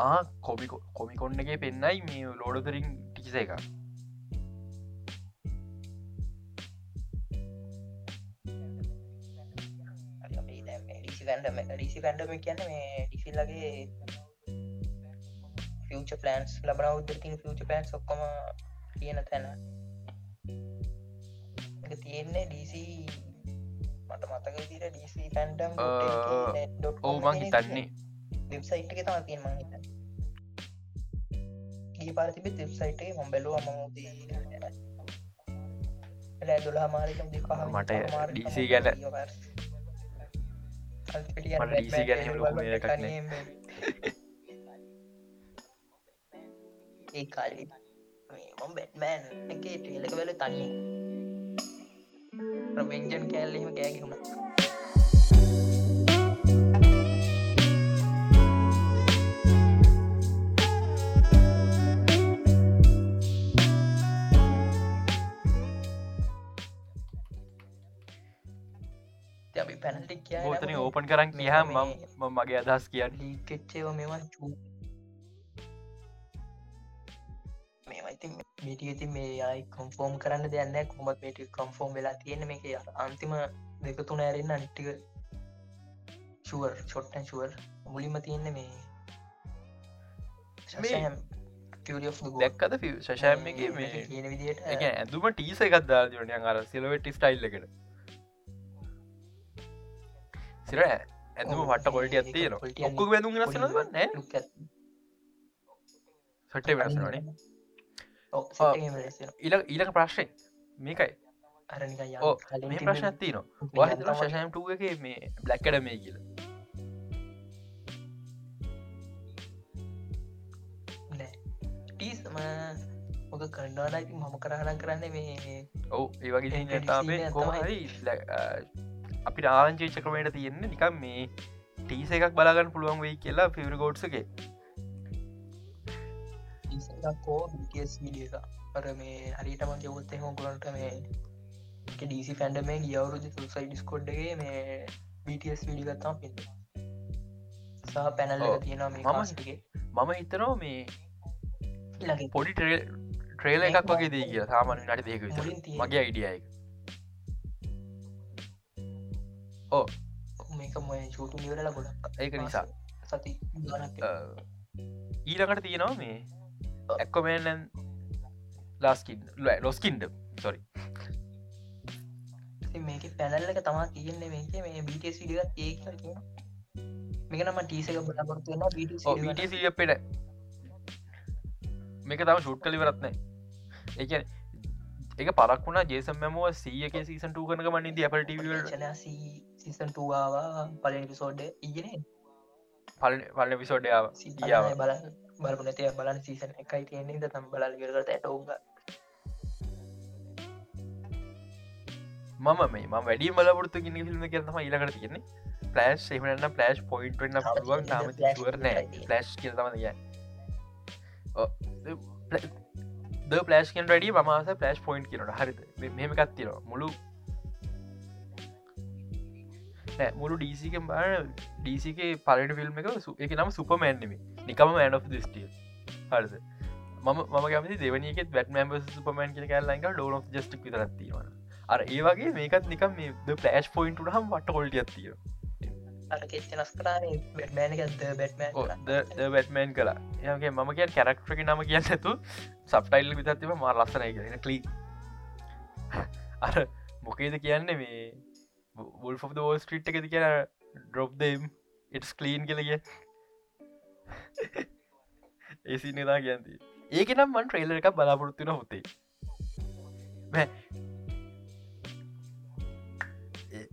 ආ කොමි කොමි කොන්න එක පෙන්නයි මේ ලෝඩතරින් ටිකිස එක ඩිසි පැන්ඩම ඩිසි පැන්ඩම කියන්න මේ ඩිසිල්ලගේ ෆච පලන්ස් ලබන උදතින් ෆච පලන්ස් ඔක්කොම කියන තැන. තියෙන්නේ ඩීසි මට මතක දිර ඩීසි පැන්ඩම් මං හිතන්නේ. වෙබ්සයිට් එක තම තියෙන් මං හිත ගේ පාතිබ වෙබ්සයිට් එක මොම්බෙලුව මමුදී දුලා මාරික මට DC ගැන- මට DC ගැන ඒ කාලි මොම් බැට්මෑන් එක ට්‍රේලක වෙල තනිය ප්‍රවෙන්ජන් කෑල්ලෙම කෑගුණ පැනල්ටික් ඕතන ඕපන් කරන්න කියහම ම මගේ අදහස් කියන්න. ලීකච්චේව මෙවා චූ මේමයිති මිටි ඇති මේ අයි කොම්ෆෝර්ම් කරන්න දෙයන්න කොමත් මේට කම්ෆෝර්ම් වෙලා තියෙන මේක අන්තිම දෙක තුන ඇරෙන්න්න අනිට්ටික ශුවර් චොට්ටන් ශුවර් මුලින්ම තියෙන්න මේ දැක්කද ශෂෑම්ගේ මේ ඇඳුම ටීස එකක්දා ජනයන් අර සිලවෙට ස්ටයිල් එකට සිර ඇඳුම පට කොල්ට ඇත්තිය ඔක්කු වැදුම් රසන නෑ සටේ වෙනසනේ ඉල ඊලක ප්‍රශ්නය මේකයි. මේ ප්‍රශ්න ඇත්ති න වාහිතන ශෂයම්ටුව එක මේ බ්ලක්කඩ මේ කියල ටීස්ම මොක කණ්ඩානයි මම කරහන කරන්න මේ ඔවු ඒවගේ තාේ කොමහරි අපි ආංචේ චක්‍රමයට තියෙන්නේ නිකම් මේ ටීස එකක් බලාගන්න පුළුවන් වෙයි කියලා පිවර ගෝඩ්සගේ කෝ බස් විඩිය අර මේ හරිටම ගෙවොත් එහම ගලන්ට මේ ඩීසි ෆැන්ඩ මේ ගියවරුදු සුසයි ඩිස්කොඩ්ඩගේ මේ BTS විඩිගත්තාම පිට සහ පැනල්ල තියෙනවා මේ මමගේ මම හිතනවා මේ පොඩි ට්‍රේල එකක් වගේ දී කිය සාමාන නට දෙක මගේ අයිඩියයි ඕ මේක මොය චූටු නිවරල ගොඩක් ඒක නිසා. සති ඊලකට තියෙනවා මේ ඇක්කොමේන් ලාස්කින් ලොස්කින්ඩ සොරි මේක පැනල්ලක තමා කියන්නේ මේක මේ බිටස් විඩිගත් ඒ මේක නම ටීසක බලාපොරත්තුවෙන බිට පෙට මේක තම ශුට් කලි වරත්නෑ එක පරක් වුණා ජේසම් මැමුව සීයක සීසන් ටූ කනක මනින්ද අපට සීසන්ටවා පලනි පිසෝඩ් ඉගෙන පල පලන පිසෝඩ්ඩාව සිියාව බල බලපනතය බලන් සීසන් එකයි තියන්නේ ද තම් බලල් ගරට ඇටෝග මම මේ ම වැඩි බලපොරත්තු ගන්න ිල්ම කරතම ඉලකට තියෙන්නේ. පලස් එමන්න පලස් පොයින්ට න්න පුළුවන් තාම ුවරනෑ පලස් කියතම කිය පලස්කන් රඩ මස පලස් පොයින්් කියනට හරිත මෙමකත් තිර මුළු මුළු ඩීසිකෙන් බාන ඩීසික පලට ෆිල්ම් එක එක නම සුපමෑන්නෙම නිකම මෑන් of ස්ටිය හරිද? මම මම කැමති දෙවනික බැටමෑම් සුපමෑන් කිය කල්ලඟ ඩෝන ජස්ටික් විතරත්තිවන අර ඒවගේ මේකත් නිකම් මේ පලස් පොයින්ට හම් වට කරන්නේ බැට්මෑනකද බැට්මෑන් කලා යගේ මම කිය කැරක්ටක නම කියන්න ඇතු සප්ටයිල් විතත්තිම මා ලස්සනය කියන කලී අර මොකේද කියන්නේ මේ බුල් ෝෝ ස්ට්‍රීට් එකද කියන ඩොප් දෙම් ඉටස් කලීන් කලගිය ඒසි නිදා කියන්ති ඒක නම් මන් ට්‍රේලර එකක් බලාපොරත්තුන හොතේ.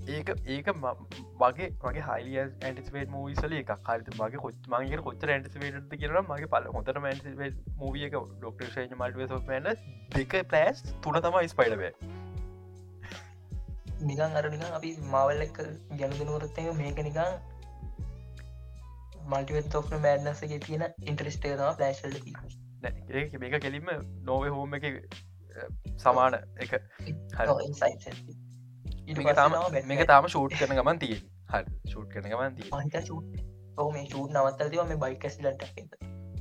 ඒක ඒක මගේ මගේ හයිලිය ඇන්ටිස්පේට මූවිසල එක කාරිත මගේ කොච් මගේ කොච්ච ඇන්ටිස්පේට කියර මගේ පල හොතර මන්ේ මූවියක ඩොක්ට ෂේජ මල්ට න දෙක පලස් තුන තමයි ස්පයිඩබේ නිකන් අර නිකන් අපි මවල් එක්ක ගැනදනුවරත්තය මේක නිකන් මල්ටිවත් ඔෆ්න මෑඩ්නසගේ තියෙන ඉන්ට්‍රස්ටේ තම ප්ලෑශල්ල ඒ මේක කෙලින්ම නොවේ හෝම එක සමාන එක. මේක තාම ෂූට් කරන ගමන් තිය හ ෂූට් කරන ගමන් තිය ඕ මේ ෂූට් නවත්තතිව මේ බයිකස්ලට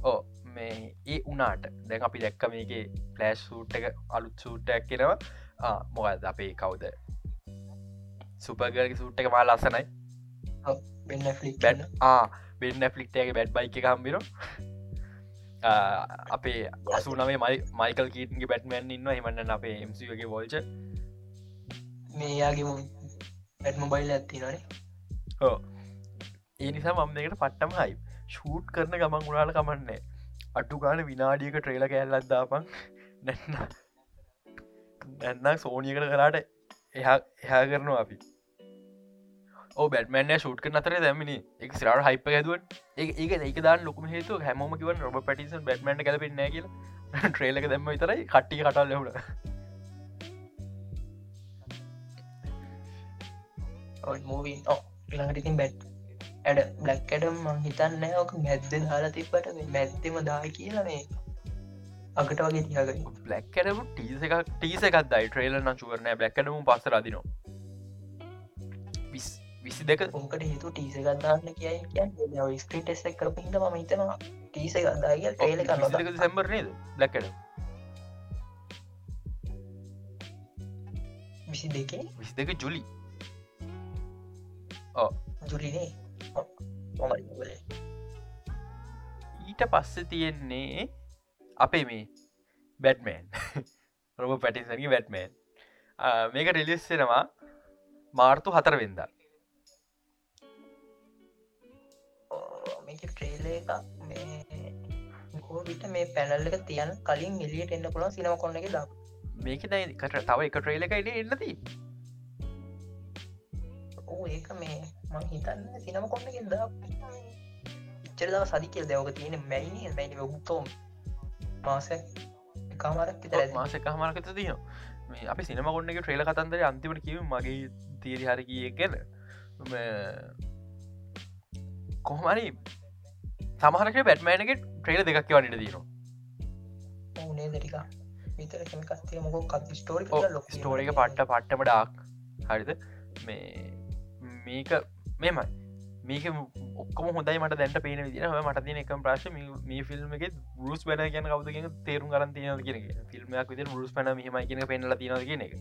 ඕ මේ ඒ උනාට දැන් අපි දැක්ක මේක පලෑශ් සූට් එක අලුත් සූට්ටයක් කෙනවා මොකද අපේ කවුද සුපගරගේ සූට් එක මා ලස්සනයි. වෙන්න ෆලික්ටගේ බැඩ් බයික කම්බිර අපේ අසු නමේ මයි මයිකල් කීටගේ බැට්මැන් ඉන්න හිමන්න අපේ එම්සිගේ වෝල්ච මේයාගේ ඇත්ම බයිල් ඇත්ති නොනේ ඕ ඒ නිසා මම දෙකට පට්ටම හයි ෂූට් කරන ගමන් ගුණාල කමන්නේ අටු ගාන විනාඩියක ට්‍රේල කැල්ලත්දාපන් නැන්න නැන්න සෝනියකට කරාට එහා එහා කරනවා අපි. ඕ බැටමන ෂූට් නතර දැමිනි එක සිරට හයිප ඇදුවට ඒ ඒක ඒක දාන ලොකම හේතු හැමෝම කිව රොබ පටිසන් බැටමට කලපෙන්න කියල. ට්‍රේලක දැම්ම විතරයි කට්ටි කටල් ලෙවුණ මූවන් ළඟට ඉතින් බැට් ඇඩ බ්ලක්කඩම් මං හිතන්න ඕක මැද්ද දාලා තිබ්බට මැත්තෙම දා කියලා මේ. අකට වගේ තියාග බ්ලක්කඩම ටීස එකක් ටීස එකක් දයි. ට්‍රේල නචුවරනය බ්ලක්කඩම පස රදිනවා විසි දෙක ඕකට හේතු ටීස ගත්දාන්න කියයි කිය ස්ක්‍රීටෙස් එක කරපිට ම හිතනවා ටීස ගත්දාග ටේල කරන්න සැම්බර් නේද? ලැක්කට විසි දෙකේ විසි දෙක ජුලි ජුලිනේ ඊට පස්ස තියෙන්නේ අපේ මේ බැට්මෑන් රොබ පැටිසගේ බැට්මෑන් මේක රිලිස්සෙනවා මාර්තු හතර වෙන්ද. විට මේ පැනල් එක තියන කලින් එලියට එන්න පුළන් සිනම කොන්න එක දක් මේක කට තව එක ට්‍රේල එක ඉඩ එන්නති ඕ ඒක මේ මං හිතන්න සිනම කොන්න එක ද ඉච්චර දව සදි කියල් දෙවක තියෙන මැයිනි. මැනි උත්තෝම් මාස කාමරක් මාස කහමරකත තියනවා. මේ අපි සිනම කොන්න එක ට්‍රේල කතන්දර අන්තිමට කිව මගේ තීරි හරකිය ගැන. කොහමරි සමහරක බැට්මෑනක ට්‍රේල දෙකක් වන්නට දීනවා ඕනේ දෙටික විතර කස්තිය මොක ස්ටෝරි ස්ටෝරික පට්ට පට්ටම ඩාක් හරිද? මේ මේක මෙමයි මේක ඔක්කම හොඳයි මට දැන්ට පේන විදින මට තින එක ප්‍රශ් මේ ෆිල්ම් එක රුස් බැන කියන කවදගෙන තේරුම් කරන් තියන කියන ෆිල්ම්යක් විදි රුස් පැන මෙහම කියන පෙන්ල තින කියන එක.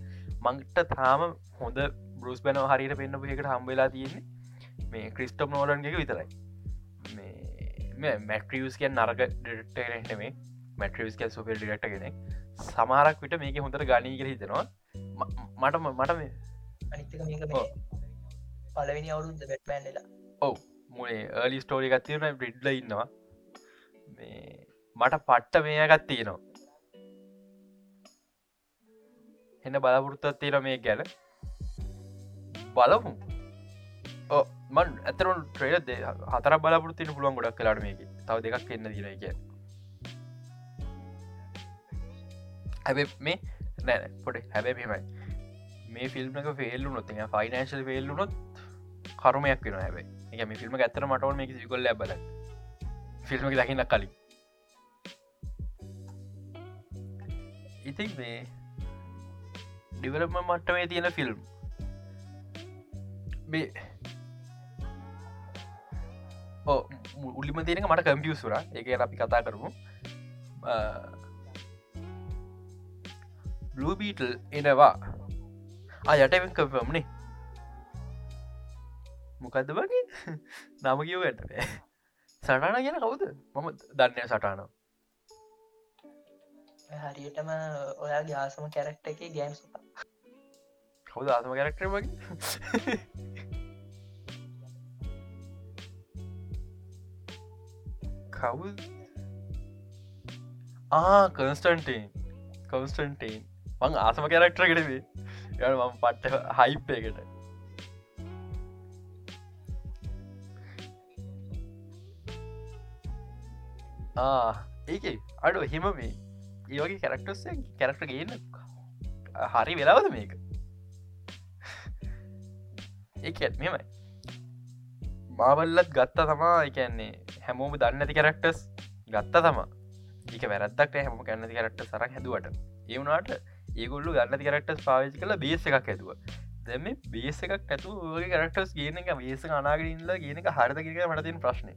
මංට තාම හොඳ බරුස් බැන හරිට පෙන්න්න එකට හම්බවෙලා තියෙන්නේ මේ ක්‍රිස්ටප් නෝලන්ගේ විතරයි. මේ මැට්‍රියස් කිය නරග ඩෙක්ටරෙන්ටමේ මැට්‍රියස් කිය සුපල් ඩිරක්ට කෙනෙක්. සමාරක් විට මේක හොඳට ගනී කර හිතෙනවා. මට මට මේ පලවෙනි අවුරුද්ද බැට්මෑන්ලා ඔව්. මුේ ඒලි ස්ටෝරි ගත්තිරන බ්‍රිඩ්ල ඉන්නවා. මේ මට පට්ට මේකත් තියෙනවා. එන්න බලපුෘත්තත් තියෙන මේ ගැන. බලමු. ඕ මන් ඇතරන් ට්‍රේඩ හතර බලපුරතින පුළුවන් ගොඩක් කලාට මේක. තව දෙකක් එන්න දින එක හැබ මේ නෑ පොට හැබැ මෙමයි මේ ෆිල්ම් එක ෆෙල්ලු නොත් ෆයිනන්ශල් ෆෙල්ලු නොත් කරුමයක් වෙන හැබයි. එක මේ ෆිල්ම් ඇත්තර මටවල් මේ සිකොල් ලැබල ෆිල්ම් දකින්න කලින්. ඉතින් මේ ඩිවලම මට්ටමේ තියෙන ෆිල්ම් මේ උල්ලිම තියෙන මට කම්පියසුර එක අපි කතා කරමු. බ්ලූබීටල් එනවා. අයටවෙන් කපම්නේ මොකක්ද වගේ? නම කියව ගට සටන කියන කවුද? මම දන්නය සටාන හරියටම ඔයාගේ ආසම කැරක්ට එක ගෑම් සුප කවුද ආසම කැරක්ටර වගේ කවු ආ කන්ස්ටන්ටේන් කවස්ටන්ටේන් මං ආසම කැරක්ටර ගෙටවේ ය මම පට්ට හයිප්පයකට ඒක අඩු එහෙම මේ ඒවගේ කැරක්ටස් කැරක්ට ගන්න හරි වෙලාවද මේක? ඒක මෙමයි මාවල්ලත් ගත්ත තමා එකන්නේ හැමෝම දන්න ඇති කැරක්ටස් ගත්ත තමා. ඒක වැරදක් හැම කැන්නති කැරක්ට සරක් හැදුවට. ඒවුණට ඒගොල්ලු ගන්න කරක්ටස් පාවිචි කල බේස එකක් ඇතුව දැම බේස එකක් ඇතු ගේ කරක්ටස් කියන එක බේස අනාගරඉල්ල කියන එක හරදකික මටතින් ප්‍රශ්නය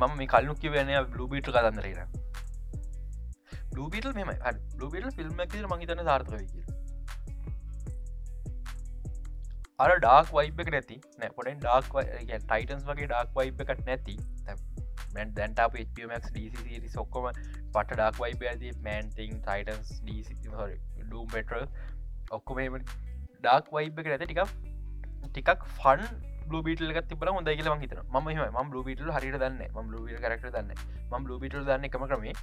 මම මේ කල්ලු කිවන බ්ලූබිට කතන්දරෙන බ්ලූබිටල් මෙම බ්ලූබිට ෆිල්ම් ර මහිතන සාර්ථක කිය අර ඩාක් වයිබ එක නැති නැපොටෙන් ඩාක් ටයිටන්ස් වගේ ඩාක් වයිබ එකට නැති. දැන්ට පමක් ඩ සොක්කොම පට ඩක් වයිබ ඇති. මෑන්තිං ටයිටන්ස් ඩම් පෙටරල් ඔක්කොම ඩාක් වයිබ එක නැති ටිකක් ටිකක් ෆන් බිටල තිබල හොඳ කියල හිතන ම ම බිටල හරිට දන්න ම බිට කරක්ට දන්න ම බිටල් දන්න එකම කරමේ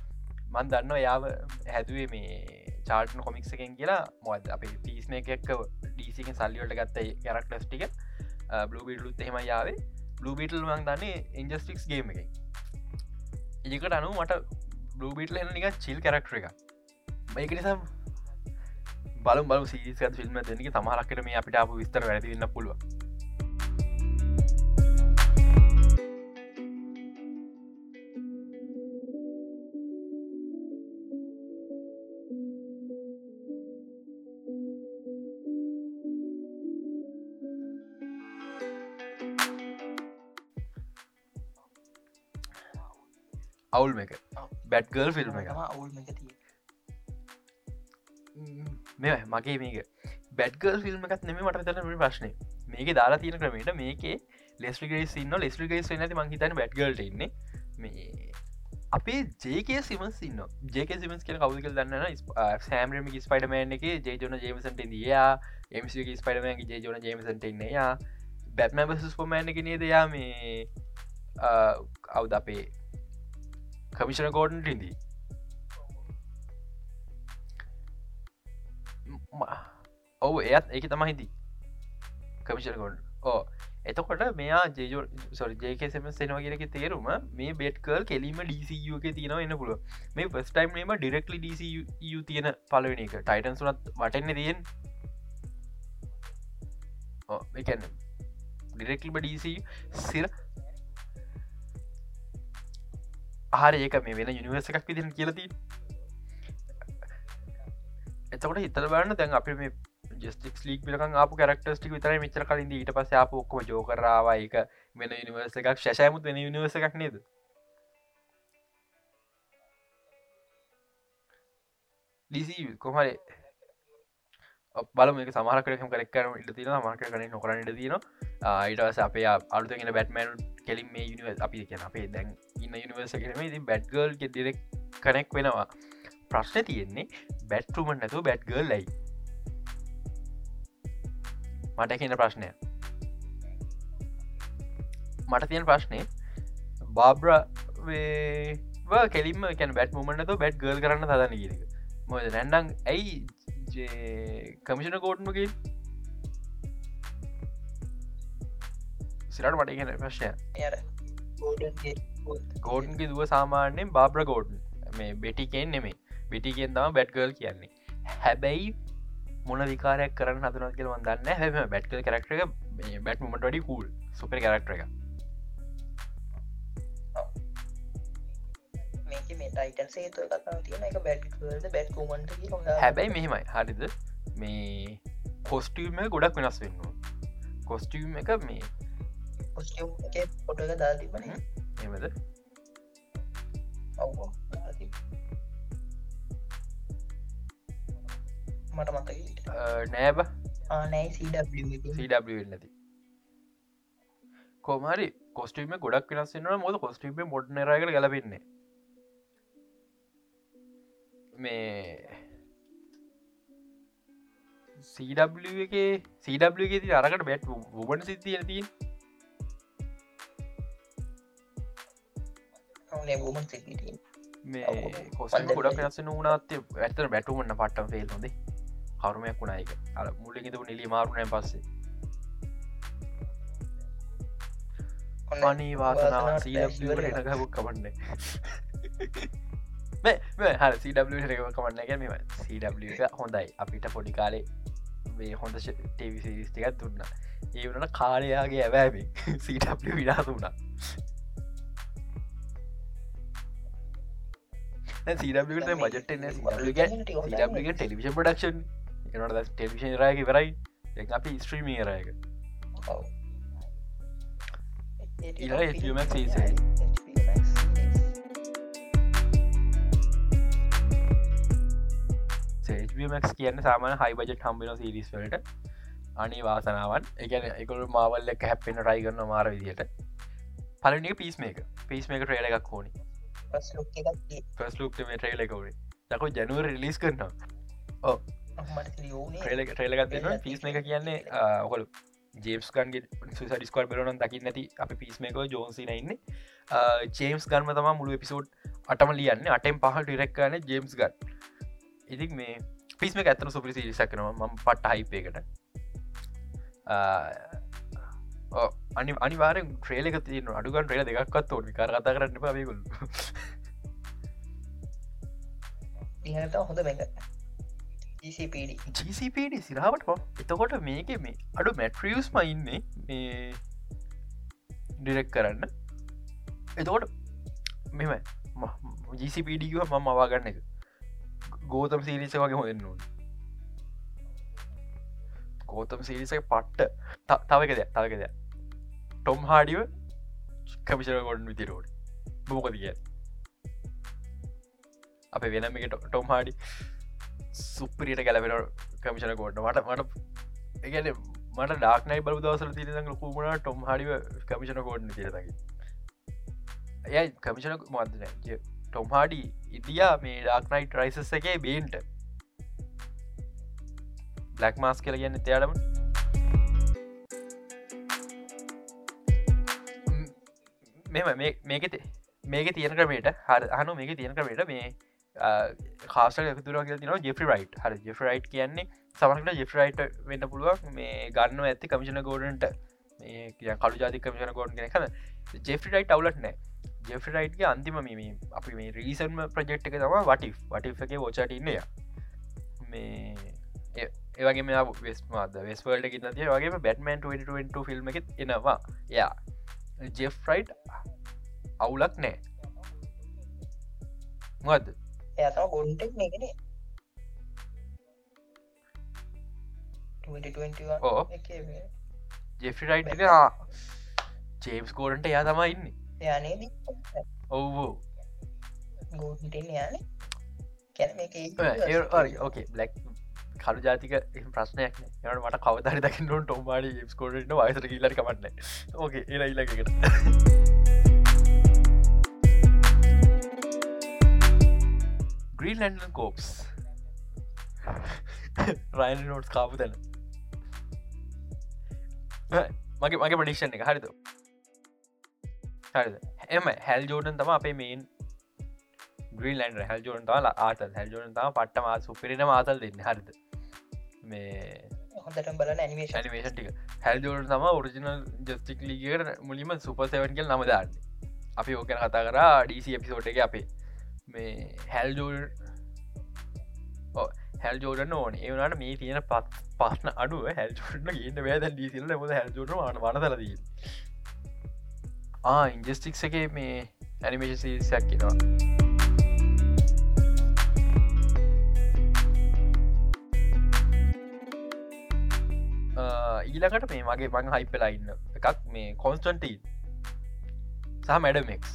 මන් දන්න යාව හැදුවේ මේ චාර්ටන කොමික්ස එකෙන් කියලා. මොද අප පිස්න එකක් ඩීසිකෙන් සල්ලිවලට ගත්ත කරක්ටස් ටික. බ්ලූබිටලුත් එහෙම යාවේ බ්ලූබිටල් මං දන්නේ ඉන්ජස්ටික්ස් ගේම එක ඒකට අනු මට බ්ලූබිටල නික චිල් කරක්ටර එක ඒක නිසා බලු බලු සිරිස් ෆිල්ම් දෙනක තමහරක්කට මේ අපිට අප විස්තර වැැතිවෙන්න පුළුව අවුල් එක. බැට්ගල් ෆිල්ම් එක මෙ මගේ මේක. බැඩ්ගල් ෆිල්ම් එකත් නෙම මට තන ප්‍රශ්නය මේක දාලා තියෙන ක්‍රමට මේකේ ලෙස්ටිගේස් න්න ලෙස්ටිගේස් නැති මංහිතන බැඩ්ගල්ට ඉන්න. මේ අපේ ජේකේ සිමස් ඉන්න ජේක සිමස් කියල කවුකල් දන්න සෑම්රම ස්පයිඩමෑන් එක ජේජන ජේමසට දයා එමසි ස්පයිඩමෑන්ගේ ජේජන ජේමසට ඉන්න යා බැත්මැබ සුස්පමෑන් එක නේද යා මේ අවුද අපේ කමිෂණ කෝඩන්ට ඉදී ඔවු එයත් ඒක තම හිදී කමිෂනකොඩ ඕ එතකොට මෙයා ජේජෝ සොල් ජේකසම සෙනවා කියනක තේරුම මේ බෙට්කල් කෙලීම ඩීසියක තියෙන එන්න පුළුව මේ ෆස්ටයිම් නේම ඩිරෙක්ලි ඩීසියු තියෙන පලවෙන එක. ටයිටන් සුනත් වටන්න තියෙන් එකන්න ඩිරෙක්ලිම ඩීසි සිර ආර ඒක මේ වෙන යුනිවර්ස එකක් විදින කියලතිී එතකොට හිතර බන්න දැන් අපි මේ ජස්ටික් ලීක් පිලක අප කරක්ටස්ටික් විතර මෙචර කලින්ද ඊට පස අප ඔක්කොම ජෝකරවා එක වෙන නිවර්ස එකක් ශෂයමුත් වෙන නිවර්ස එකක් නේද? ඩීසි කොමරේ බල මේ සමහරකරම කරක්කරම ඉට තින මර්ක කන නොකරන ඉට තින ඊටවස අපේ අලුතගෙන බැට්මන් කෙලින් මේ යනිව අපි කියන අපේ දැන් ඉන්න යනිවර්ස කරම ඉතින් බැට්ගල් ගෙ කනෙක් වෙනවා. ප්‍රශ්න තියෙන්නේ බැට්රුමන් නැතු බැට්ගල් ලයි මට කියන ප්‍රශ්නය. මට තියෙන ප්‍රශ්නය බාබ්‍ර කෙලිම කැන බැට් මුමන්නතු බැට් ගල් කරන්න තදන්න කියක මොද නැන්ඩං ඇයි කමිෂණ කෝට්මකින් සිරට මට කියන ප්‍රශ්නය ගෝඩන්ගේ දුව සාමාන්‍යයෙන් බාබ්‍ර ගෝඩන්. මේ බෙටිකෙන් නෙමේ බිටිගෙන් තම බැට්ගල් කියන්නේ. හැබැයි මොන විකාරයක් කරන්න හතුනත් කියල වදන්න හැම බැට්කල් කරක්ට එක බැට් මට ඩි කූල් සුපර කරක්ට එක මේ ටයිටන් සේතු කතා තියෙන එක බැට්ද බැට්කුමන්ට හැබැයි මෙහෙමයි. හරිද? මේ කොස්ටියම ගොඩක් වෙනස් වෙන්න කොස්ටියම් එක මේ පොටක දාතිබන එමද ඔවෝ මට මත නෑබ නැති කොමරි කොස්ටීම ගොඩක් වෙනස්සෙන්න්න මොද කොස්ටීම මොඩ් නරයකට ගලපෙන්නේ මේ සW එක සW ති අරකට බැට් වුබට සිතිය තිී මේ කොස ගොඩක් වෙනස්සෙන වුණත් ඇතර බැටුමන්න පට්ටම් ෆෙල් නොදේ. කරුමයක් වුණයික අ මුල්ලකිතු නිලි මාරුණය පස්සේ. අනී වාසනා සීලට ගහක් කමන්න හ සීඩ කමන්න එක හොඳයි. අපිට පොඩි කාලේ මේ හොඳ ටේවිසිරිස්ටිකත් දුන්න. ඒ වනට කාලයාගේ ඇවෑබි සීඩ විඩා දුන්නා සීඩට මජට ටෙලිවිෂන් පඩක්ෂන් එනට ටෙලිවිෂන් රයක වෙරයි අපි ස්ත්‍රීමී රයක මක් කියන්න සාමන හයි බජට හම්බෙන සිරිස් වලට අනි වාසනාවන් එකන එකකු මාවල්ල එක හැපෙන රයි කරන්න මාර විදියට. පලනික පිස් මේක පිස් මේක ට්‍රේල එකක් ඕනි පස් ලුක් මේ ට්‍රේල එකවුේ දකු ජනුව රිලිස් කරනවා? ඕ ට්‍රේලගත් පිස් එක කියන්නේ ඔහොල් ජේම්ස් ගන්ගේ සුසඩිස්කල් බෙරන දකි නැති අප පිස්මේක ජෝන්සින ඉන්න. ජේම්ස් ගන්ම තම මුළු එපිසෝඩ් අටම ලියන්න. අටෙන් පහ ටිරෙක්කන ජේම්ස් ගන් ඉතින් මේ පිස්ම ඇතන සුපිසි සකනවා ම පට්ට හයිපේකට අනි අනිවාර ්‍රේලක තියන අඩුගන් ්‍රේල දෙකක්ත් ඕ විකාර කතා කරන්න පයකුල් හොඳ බැඟ සිරාවට එතකොට මේක මේ අඩු මැට්‍රියස් මයින්නේ මේ ඩිරෙක් කරන්න. එතකොට මෙම ජීසිපඩිව මම අවාගන්න එක ගෝතම් සීරිස වගේ හොෙන් නොන් ගෝතම් සිරිසක පට්ට. තවක දෙයක් තවක දෙයක්. ටොම් හාඩිව කමිෂන ගොඩන් විතිරෝඩ මොක දිය අප වෙනම එක ටොම් හාඩි සුප්පරියට ගැලවෙන කමිෂන ගෝඩ මට මට එකන මට ඩාක්නයි බල දවසල තිරඟ කුමට ටොම් හඩිව කමිෂන කෝඩ්න තිරතකි එයයි කමිෂන මදන ටොම් හාඩි ඉදියා මේ ඩාක්නයිට රයිසස් එකේ බේන්ට. බ්ලක් මාස් කියල කියන්න එතයාටම මෙම මේක මේක තියෙන ක්‍රමේට හර හනු මේක තියෙන ක්‍රමේට මේ කාස තුර තින ජෙෆි රයිට් හර ජෙෆ රයිට් කියන්නේ සමකට ජෙෆ රයිට වෙන්න පුළුවන් මේ ගන්න ඇති කමිෂන ගෝඩන්ට මේ කළු ජාති කමිෂන ගෝඩ කෙන කන ජෙෆි රයිට් අවුලට නෑ ජෙෆි රයිට්ගේ අන්තිම මේ අපි මේ රීසන්ම ප්‍රජෙක්් එක තම වටි වටිගේ ෝචට ඉන්නය මේ ඒවගේ මේ වෙස්මාද වෙස්වල්ට න්න තිය වගේ බැටමන් 2022 ෆිල්ම් එක එනවා. යා ජෙෆ් රයිට් අවුලක් නෑ. මොකද එයත ගොන්ටෙක් නෙගෙන ඕ ජෙෆි රයිට් ජේම්ස් කෝරන්ට එයා තමයි ඉන්න යනේද ඔව්ෝ. ගෝටෙන් යන ඕකේ බ්ලක් කලු ජාතික ප්‍රශ්නයක් යට මට කවදරි දකින්නට ටොම්මාඩි ස්කෝට වයිසර කියලට කමන්න ඕකේ එ ඉලකට ග්‍රීන්ලන්ඩන් කෝප්ස් රයින් නෝට් කාපු තැන. මගේ මගේ පඩික්ෂන් එක. හරිද එම හැල් ජෝඩන් තම අපේ මේන් ග්‍රීලන්ඩ හැල් ජෝන් තාල ආතල්. හැල් ජෝන් තම පට්ටම සුපිරෙන මාතල් දෙන්න. හරිද? මේ හොඳට ඇනිමේෂන් ඇනිමේෂන් ටික. හැල්ජෝට තම ඔරිජිනල් ජස්ටික් ලිගට මුලිම සුපසවන්කල් නමදාන්න අපි ඕකන කතා කරා ඩීසි එපිසෝට් එක අපේ මේ හැල්ජෝල් හැල් ජෝඩන ඕන. ඒවනට මේ තියෙන පත් පස්න අඩුව හැල්ජෝටන ගන්න වැද ඩීසිල ොද හැල්ජෝට වන වනදලදී ආ ඉන්ජස්ටික්ස එක මේ ඇනිමේෂන් සිරිසයක් කියෙනවා ඊලකට මේ මගේ මං හයිපලා ඉන්න එකක් මේ කොන්ස්ටන්ටීන් සහ මැඩමෙක්ස්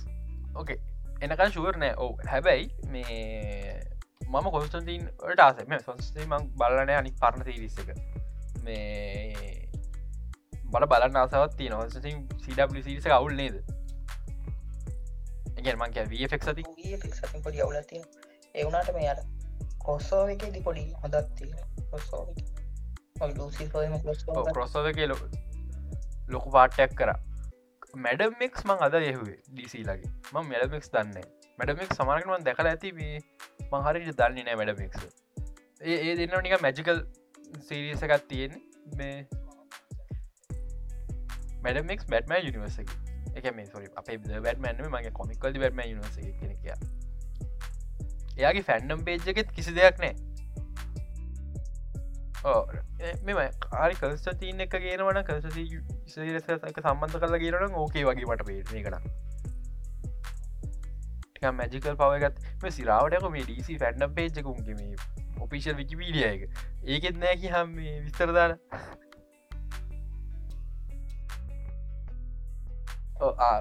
ඕකේ එනකල් ශුවර් නෑ. ඕ හැබැයි මේ මම කොස්ටන්ටීන් ට ආසම සොස්සේ මං බලනය අනික් පරණ තිරිස්ස එක. මේ බල බලන්න අසවත් තිය නොසින් සිඩසිරිස අවුල් නේද? එග මංක වෆෙක් සති පොඩි අවුලතිය එවුණට මේ අර කොස්සෝ එක. දි පොඩි හොදත් තිය කොස්සෝ කොස්සද කියල ලොකු පාටයක් කර. මැඩමෙක්ස් මං අද යහුවේ ඩීසී ලගේ ම මැඩමෙක්ස් දන්න මැඩමෙක් සමානකමන් දැකල ඇති මහරි දන්නේ නෑ මැඩමෙක්ස් ඒ ඒ දෙන්න නික මැජිකල් සීරිසකත් තියෙන මේ මැඩමෙක්ස් බැටම යනිවර්සක එක මේ සොරි අපේ බැටමැන්ම මගේ කොමිකල්ද බැටම නිවර්ස කෙනෙක එයාගේ ෆැන්ඩම් පේජ්ජකෙත් කිසි දෙයක් නෑ. මෙම ආරි කස්ට තියන්න එක ගේනවන කස එක සම්බන්ධ කල ගේරන ඕකේ වගේ මට පේන කන මැජිකල් පවගත් මේ සිරාවටක මේ ඩීසි ෆැන්ඩම් පේජකුන්ගේ මේ ඔපිෂල් විකිපීඩිය එක. ඒකෙත් නෑකි හම් මේ විස්තරදාන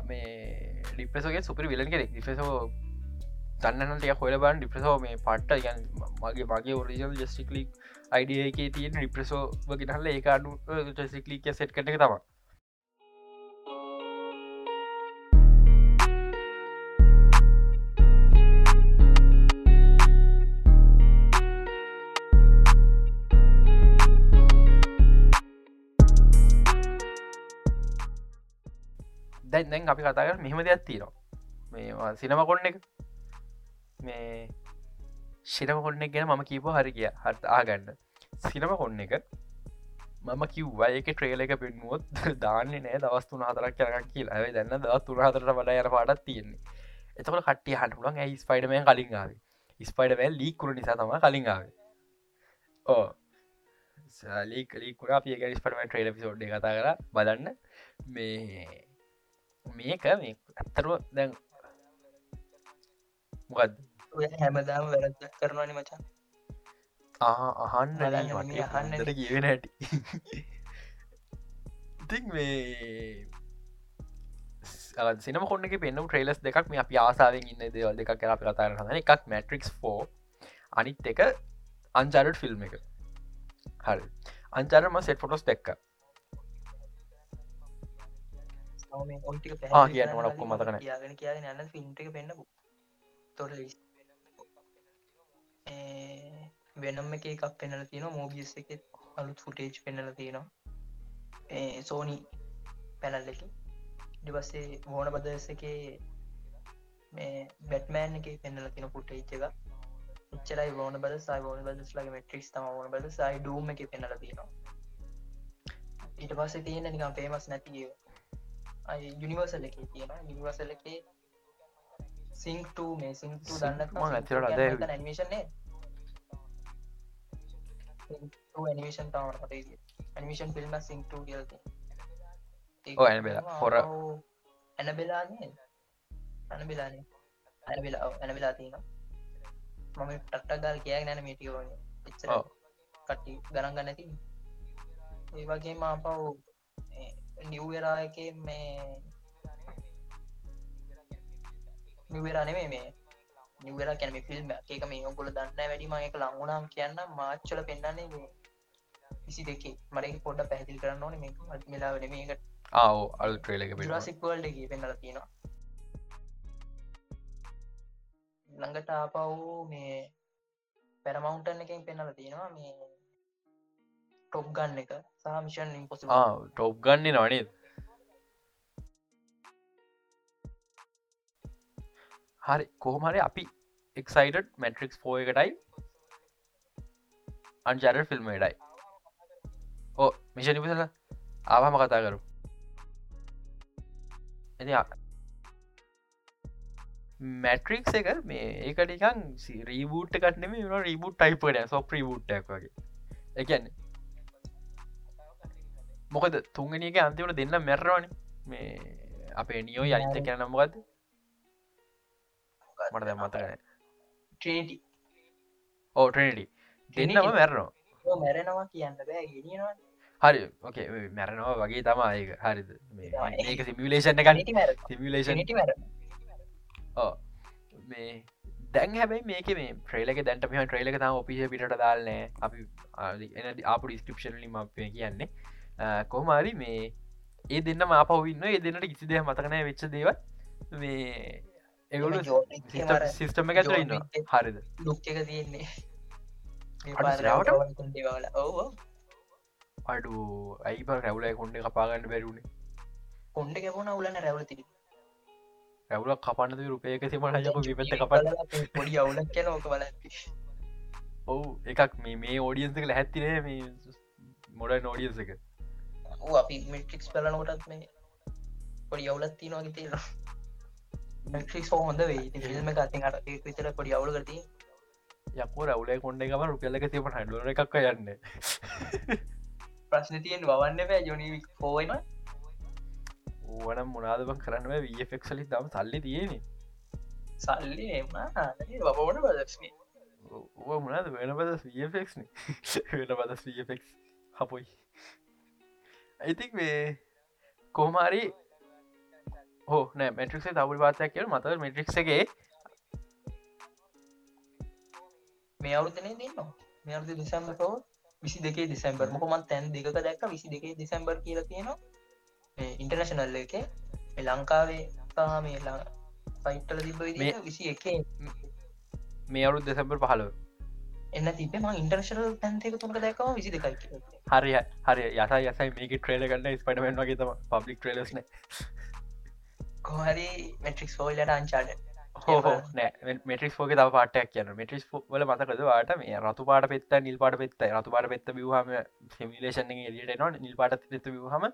මේ ලිපසගේ සුපරි විලන් කෙනෙක් ිපසෝ තන්නනටය හොල බන් ඩිප්‍රසෝ මේ පට්ට ගන් මගේ මගේ ඔරිජල් ජස්ටික්ලික් අයිඩිය එක තියෙන රිප්‍රසෝ වගෙනහල්ල ඒ අඩු ජසිකලික සෙට් කට තම දැන් දැන් අපි කතාකට මෙහෙම දෙයක් තියෙනවා. මේ සිනම කොන්න එක. මේ ශිරම කොන්න ගැන මම කීප හරි කිය හත් ආගන්න සිනම කොන්න එක මම කිව්වා ඒක ට්‍රේල එක පෙන්මුවොත් දාන්න නෑ දවස් තුන හතරක් කරක් කියලා. ඇයි දන්න දස් තුන හතරට වඩා යන පාටත් තියෙන්නේ. එතකට කට්ටිය හටුලන් ඇයි ස්පයිඩමය කලින්ආාව ස්පයිඩමෑ ලීකුරු නිසා තම කලින්ආාව ඕ ලීක් ලීකුණ අපිය ගැනිස් පටම ට්‍රේල පිසෝඩ් කතා කර. බලන්න. මේ මේක මේ ඇත්තරුව දැන් මොකද හැමදාම වැරද්දක් කරනවානි මචා. අහන්න බලන්න මේ අහන්න ට කියවෙන හැටි. ඉතින් මේ සිනම කොන්න පෙන්නම් ට්‍රේලස් දෙකක් මේ අප ආසාාවෙන් ඉන්න දේවල් දෙක කර අපි කතාර හන එකක් මැට්‍රික්ස් අනිත් එක අංචාරට් ෆිල්ම් එක. හරි. අංචාරම සෙට ෆොටොස් දෙක්ක කියන්න ඕන ඔක්කොම මතක නැහැ. කියගෙන කියගෙන යන්න ෆිල්ම්ට පෙන්න්නපු තොර වෙනම් එක එකක් පෙන්නල තියෙන මෝබියස් එක අලුත් ෆුටේජ් පෙන්නල තියෙනවා. සෝනි පැනල් එක. ඩිවස්සේ ඕන බදස එක මේ බැට්මෑන් එක පෙන්නල තින පුටේච් එක එච්චරයි ඕන බද සයි ඕන බදස් ලගේ මෙට්‍රික්ස් තම ඕන බද සයි ඩූම එක පෙන්නල තියෙනවා. ඊට පස්සේ තියෙන නිකම් පේමස් නැතිය යුනිවර්සල් එක තියෙන යුනිවර්සල් එක සිංක්ට මේ සිංට දන්න ඇතිරට අද ඇනිමේෂන්නේ ඇනිමේෂන් තාවට ඇනිමේෂන් ෆිල්ම් සිංට කියලති ඔව්, Annabella, horror. ඇන බෙලානේ අන බෙලානේ ඇන වෙලා ඇන වෙලා තියෙන මම ටට්ට ගල් කිය නැන මිටියෝන එච්චර ඔව්. කට්ටි ගණන් ගන්න ති ඒ වගේ මාපව් නිව්වෙරා එක මේ. නිවරා නෙමේ මේ නිවර කැනම ෆිල්ම් එක මේ ඔගොල දන්න වැඩිම එක ලංගුණම් කියන්න මාච්චල පෙන්න්නන්නේ මේ විසි දෙකේ මරක පොඩ පැහදිල් කරන්න ඕන. මේ අත් මෙලා වෙන මේකට ආව අල් ට්‍රේල එක එක පෙන්නල තියෙනවා. ළඟට ආපව් මේ පැරමවුන්ටන් එකින් පෙන්නල තියෙනවා මේ ටොප් ගන්න එක සහමිෂන් ඉම්පොසි ටොප් ගන්න නවනේ හරි කොහමරි අපි එක්සයිට මැට්‍රික්ස් පෝ එකටයි අන්චර ෆිල්ම් ඩයි ඕ මිෂ නිපසල ආවාම කතා කරු එ මැට්‍රික්ස් එක මේ ඒකටිකන් රීබූට් කටන මේ රීබුට් ටයිපට සොප රීබුට්ක් වගේ. එකන්න මොකද තුන්ගනියක අන්තිවට දෙන්න මැරවන මේ අපේ නියෝ යනිත කියන මොකද මට දැ මතකන ට්‍රේටි ඕටනටි දෙන්නම මැරනවා. මැරෙනවා කියන්න බෑ ගෙනියනවා. හරි ඕකේ මැරනවා වගේ තමා ඒක. හරිද? ඒක සිමිලේෂන් එක සිමිලේෂන් ඕ මේ දැන් හැබයි මේක මේ ට්‍රේලක දැන්ට පිහ ට්‍රේලක තම ඔපිහ පිට දාලනෑ අපි එන අප ඩිස්ක්‍රපෂන් ලිම කියන්නේ කොහමාරි මේ ඒ දෙන්න මාපවන්න ඒ දෙන්නට කිසි දෙහ මතකනය වෙච්ච දේව මේ එගොලු සිිස්ටම එක ඉන්න හරිද? ලුක් එක තියෙන්නේ. අඩු අයිප රැවලයි කොන්ඩ කපාගන්න බැරුණේ කොන්ඩ ගැපුණ උලන්න රැවල තිරි රැවල කපන්නද රුපයක තිමට යක විපත කපන්න? පොඩි අවුලක් කියන ඕක බල ඔවු එකක් මේ මේ ෝඩියන්සක හැත්තිනේ මේ මොඩ නෝඩියන්ස එක අපි මිටික්ස් පලනකොටත් මේ පොඩි අවුලත් තියනවා තියෙන මටික්ස් හොඳ වේ ිල්ම ගතින් අට විතර පොඩි අවුල කරති යකෝ රවලයි කොන්ඩ එකම රුපියලක තිබට හඩුවන එකක් යන්න ප්‍රශ්න තියෙන් වන්න බෑ ජොනි හෝවන ඕවනම් මොනාදම කරන්න වෆෙක්සලි දම් සල්ලි තියෙන සල්ලි එම වපවන බදක්ෂණ ඕ මොනාද වෙන පද වෆෙක්න වෙන පද වෆෙක් හපොයි ඇතික් මේ කොහමාරි හෝ නෑ මට්‍රික්සේ තවල් පාතයක් කියල මත මට්‍රික්ගේ මේ අවුතනේ දන්නවා මේ අවුදු දිසම්බරෝ විසි දෙකේ දිසැම්බර් මොකමත් තැන් දෙක දැක්ක විසි දෙකේ දිසැම්බර් කියල තියෙනවා. ඉන්ටර්නශනල්ල එක. ලංකාවේ තා මේ පයිට්ටල තිබ විසි එකේ මේ අවුත් දෙසැම්බර් පහලව එන්න තිබේ ම ඉන්ටර්ශනල් තැන්තක තුනක දැකම විසි දෙකයි හරි හරි යට යසයි. මේක ට්‍රේල ගන්න ස්පටමෙන් වගේ තම පබ්ලික් ට්‍රේලස්න කොහරි මෙට්‍රික් හෝල්ලට අංචාට හෝ නෑ. මෙටිස් ෝක තව පාටයක් කියන මෙටිස් වල මතකද වාට මේ රතු පාට පෙත්ත නිල් පාට පෙත්ත රතු පාට පෙත්ත බියහම සිමිලේෂන් එලියට න නිල් පාට පෙත්ත බියහම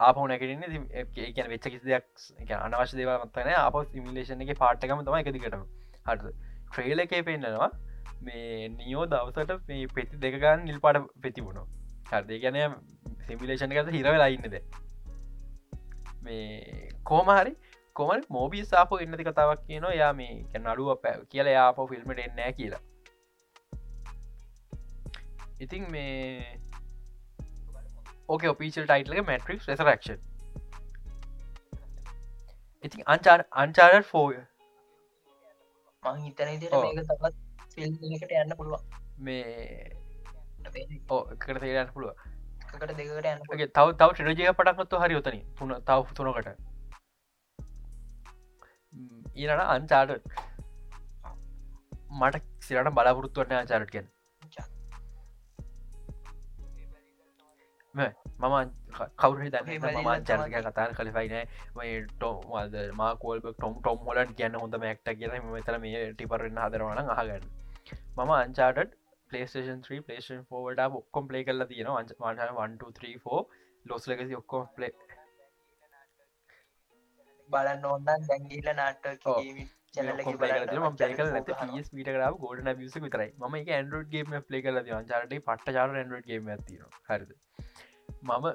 ආපහු නැකරන්න ඒකන වෙච්ච කිසි දෙයක් අනවශ්‍ය දේව මත්තන අප සිමිලේෂන් එක පාට්කම තම එකදිකටම හට ට්‍රේල එක පෙන්න්නනවා මේ නියෝ දවසට මේ පෙති දෙකගන්න නිල් පාට පෙතිබුණු හරදේ ගැන සිමිලේෂණ ගත හිරවෙලා ඉන්නද මේ කෝමහරි කොමල් මෝබී සාප එන්නති කතාවක් කියන යා මේ නඩුව පැ කියල යාප ෆිල්ම්ට එන්නෑ කියලා. ඉතින් මේ ඕක ඔපිචල් ටයිටලක මැට්‍රික් රෙසරක්ෂන් ඉතින් අංචාර අංචාරර් ෆෝය මං හිතන විදිහට එකට යන්න පුළුවන් මේ ඕ එකට තේරන්න පුළුව එකට දෙකට යන්න පුළුවන්. ගේ තව තව ටරජය පටක්කොත්තු හරි යොතන තුන තව තුනකට ඊනට අන්චාට මට සිරට බලාපොරත්තුවන්න ආචාරට මම කවර දන්න චර්ක. කතාර කලිෆයින ටෝමද මාකෝල් ටොම් ටොම් හොලන් කියන්න හොඳ මැක්ට කියෙන මෙතර මේ ටිපරන්න හදරවන අහගන්න. මම අන්චාට පලේස්ටේන් 3 පලේෂන් ෝවට ඔක්කොම් පලේ කල්ල තියෙන වන්ට ලොස්ලකසි ඔක්කොම් පලේ බලන්න ඕන්නන් දැංගිල නාට්ට ඔව්. චැනල පේකල නැත පස් මීට කර ගෝඩන බියස විතරයි. ම එක ඇන්ඩරෝඩ් ගේම පලේ කල චාරට පට චාර ඇන්ඩරෝඩ් ගේම ඇතින හරිද? මම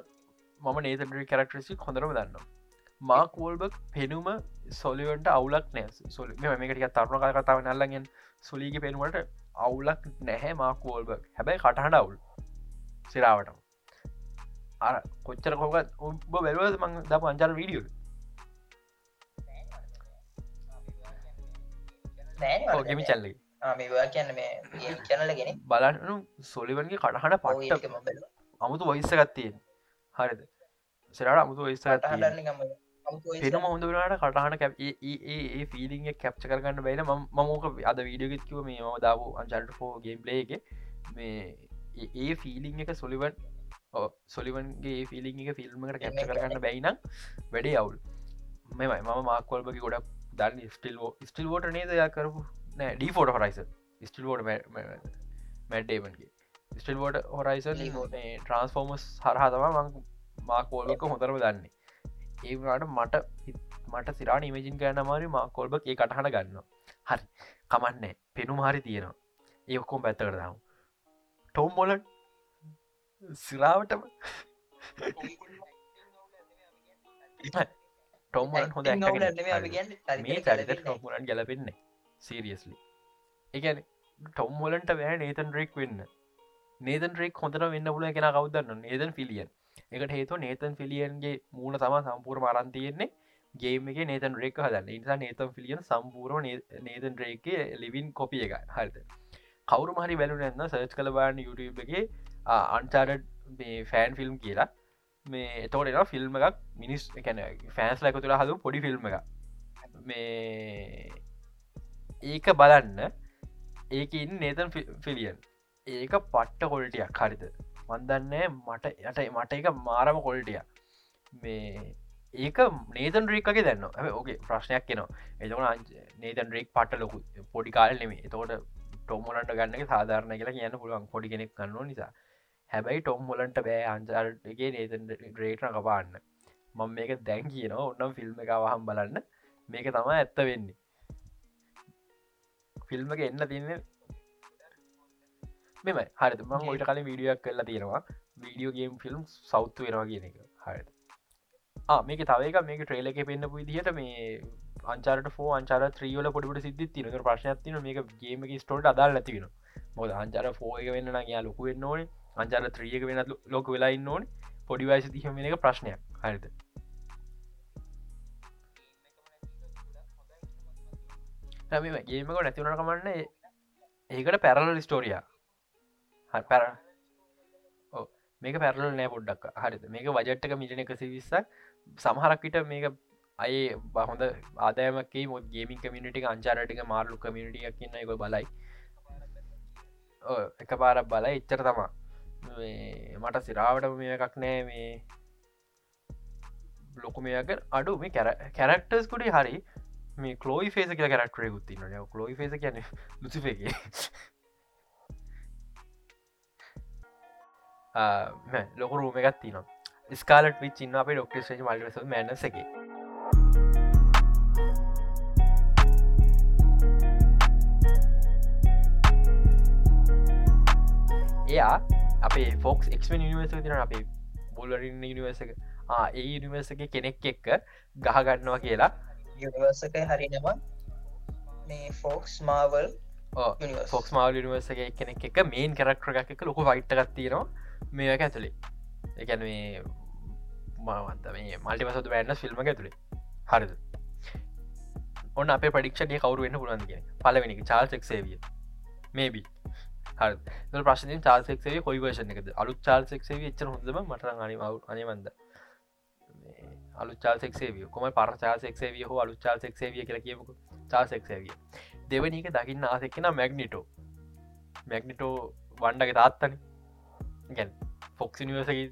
මම නේතඩරි කරක්ටරසි හොඳරම දන්න මාක් වෝල්බක් පෙනුම සොලිවන්ට අවුලක් නෑ. සොල මේකට තරුණ කර කතාව නල්ලගෙන් සොලීග පෙනුවට අවුලක් නැහැ මාක් වෝල්බක් හැබැයි කටහට අවුල්. සිරාවටම. අර කොච්චර කොකත් උඹ බැලුවද මං ද පංචර වීඩියෝ ගෙමි චල්ලි. මේවා කියන්න මේ චැනලගෙන බලන්න සොලිවන්ගේ කටහට පට්ට මොබල අමුතු වයිස්ස ගත්තියෙන් හරිද? සිරට අමුතු වයිස්ස පෙනම හොඳ වනට කටහන කැප ඒ ෆිලිං කැප්ච කරගන්න බයින මමෝක අද වීඩියගෙත්කිව මේ ම දාව අන්චල්ට ෆෝ ගේම් ලේ එක. මේ ඒ ෆිලිං එක සොලිවන් සොලිවන්ගේ ෆිලිං එක ෆිල්ම්මට කැප්ච කරගන්න බැයිනම් වැඩේ අවුල්. මෙමයි මම මාකොල්බගේ ගොඩක් දන්න ස්ටිල් ස්ටිල් ෝට නේද යා කරපු නෑ ඩීෆෝට හොරයිස ස්ටිල් ෝට මැඩ්ඩේමන්ගේ ස්ටිල් ෝට හොරයිස. ට්‍රන්ස්ෆෝර්මස් හරහා තම මාකෝල්ලක හොඳරම දන්නේ ඒට මට මට සිරාන ඉමජින් ගන්න මාරි මාකොල්බ ඒ කටහන ගන්න හරි කමන්නේ පෙනු හරි තියෙනවා ඒ ඔක්කොම් පැත්ත කරදාම ටොම් මොල සිරාවටම ටොම්මලන් හොඳ මේ චරිත ටොම්මලන් ගැලපෙන්නේ සීරියස්ලි එකන ටොම්මොලන්ට වැෑ නේතන් රෙක් වෙන්න. නේතන් රෙක් හොඳට වෙන්න පුල කෙන කවදන්න නේදන් ෆිලියන් එකට හේතු නේතන් ෆිලියන්ගේ මූුණ තම සම්පූර් මරන් තියෙන්නේ. ගේම එක නේතන් රෙක් හදන්න. නිසා නේතන් ෆිලියන් සම්පූරෝ නේතන් රේකේ ලිවින් කොපිය එක හරිත කවරු මහරි බැලු නැන්න සර්ච් කළ බාන්න YouTubeගේ අන්චාඩ මේ ෆෑන් ෆිල්ම් කියලා මේ එතෝට එන ෆිල්ම් එකක් මිනිස් එකැන ෆෑන්ස් ලැක තුළ හදු පොඩි ෆිල්ම් එක මේ ඒක බලන්න ඒකඉන්න නේතන් ෆිලියන් ඒක පට්ට කොල්ටියක් හරිද? මන්දන්නේ මට යට මට එක මාරම කොල්ටිය මේ ඒක නේතන් රීක්ගේ දැන්න. හ ඕගේ ප්‍රශ්නයක් කෙනවා එතකට නේතන් රේක් පට ලොකු පොඩි කාල නෙමේ එතකොට ටොම්මලට ගන්න සාධාරණ කියලා කියන්න පුළුවන් පොඩි කෙනෙක් කන්න නිසා. හැබැයි ටොම්මොලන්ට බෑ අන්චාර්ගේ නේතන් ග්‍රේටන කපාන්න මම මේක දැන් කියනවා. ඔන්නම් ෆිල්ම් එක වහම් බලන්න. මේක තම ඇත්ත වෙන්නේ. ෆිල්ම් එක එන්න තින්නේ මෙම හරිත ම ඔයිට කලින් වීඩියක් කරලා තියෙනවා. වීඩියෝ ගේම් ෆිල්ම් සෞත්තු වෙනවා කියන එක. හරිත මේක තවක මේක ට්‍රේල එක පෙන්න්න පුයිදිහට මේ අංචාරට ෝ අංචාර ත්‍රියෝල පොඩිට සිද්ධ තිනක ප්‍රශ්නයක්තින මේක ගේම ස්ටෝට අදාල් නැතිවෙන මොද අංචාර ෆෝයක වෙන්න නයා ලොකු වෙන්න ඕනේ අංචාර ත්‍රියක වෙන ලොක වෙලා ඉන්න ඕන. පොඩිවයිස තිහම එක ප්‍රශ්නයක්. හරිත හැම ගේමක නැතිවුණ කමන්න ඒකට පැරල ස්ටෝරිය පැර මේක පැරල නෑ පොඩ්ඩක්. හරිත මේක වජට්ක මිලින එකසි විස්සක් සමහරක්විට මේක අය බහොඳ ආදෑමකේ මො ගේමින් කමිනිටි අංචාරටික මාර්ලු කමිනිටියක් කියන්න එක බලයි. එක පාරක් බල එච්චර තමා මට සිරාවට මේ එකක් නෑ මේ ලොකු මේක අඩු මේ කැරක්ටර්ස් කුඩි හරි මේ කලෝයි ෆේස කිය කරක්ටරය ගුත්තින්න කලෝයි ෆේස කියන ලුසිෆේගේ ලොක රූම එකත් තින ස්කාලට වි චින්න අපේ ඩොක්ටේ මල්ස මැනසගේ එයා අපේ ෆෝක්ස් එක්ම නිවර්ස තින අපේ බොල්ලරින් නිවර්ස එක. ඒ නිවර්සක කෙනෙක් එක්ක ගහගන්නවා කියලා. යනිවර්සක හරිනවා මේ ෆෝක්ස් මාවල් ෆොක්ස් මාල් නිවර්සගේ කෙනෙක් එක මේන් කරක්ටර එක ලොක වයිට්ටගත් තියෙනවා. මේක ඇතුළේ එකැන මේ මවන්ත මේ මල්ටිමසතු බෑන්න ෆිල්ම ඇතුළේ හරිද? ඔන්න අප පඩික්ෂණය කවරු වෙන්න පුළන්ගේ පලවෙනි චාල්සෙක්සේවිය මේබී හර. ප්‍රශ්න චාල්සෙක්සේ කොයි වර්ෂණ එකද? අලු චාල්සෙක්සේ එච්ච හොඳම මට අනි අනවන්ද අලු චාල්සෙක්සේවිය කොම පර චාල්සෙක්සේවිය හෝ අලු චාල්සෙක්සේවිය කියලා කියමුක. චාල්සෙක්සේවිය දෙවනික දකින්න ආසෙක්කෙන මැග්නිටෝ මැග්නිටෝ වන්ඩගේ තාත්තන. ගැන් ෆොක්ස් නිවසකි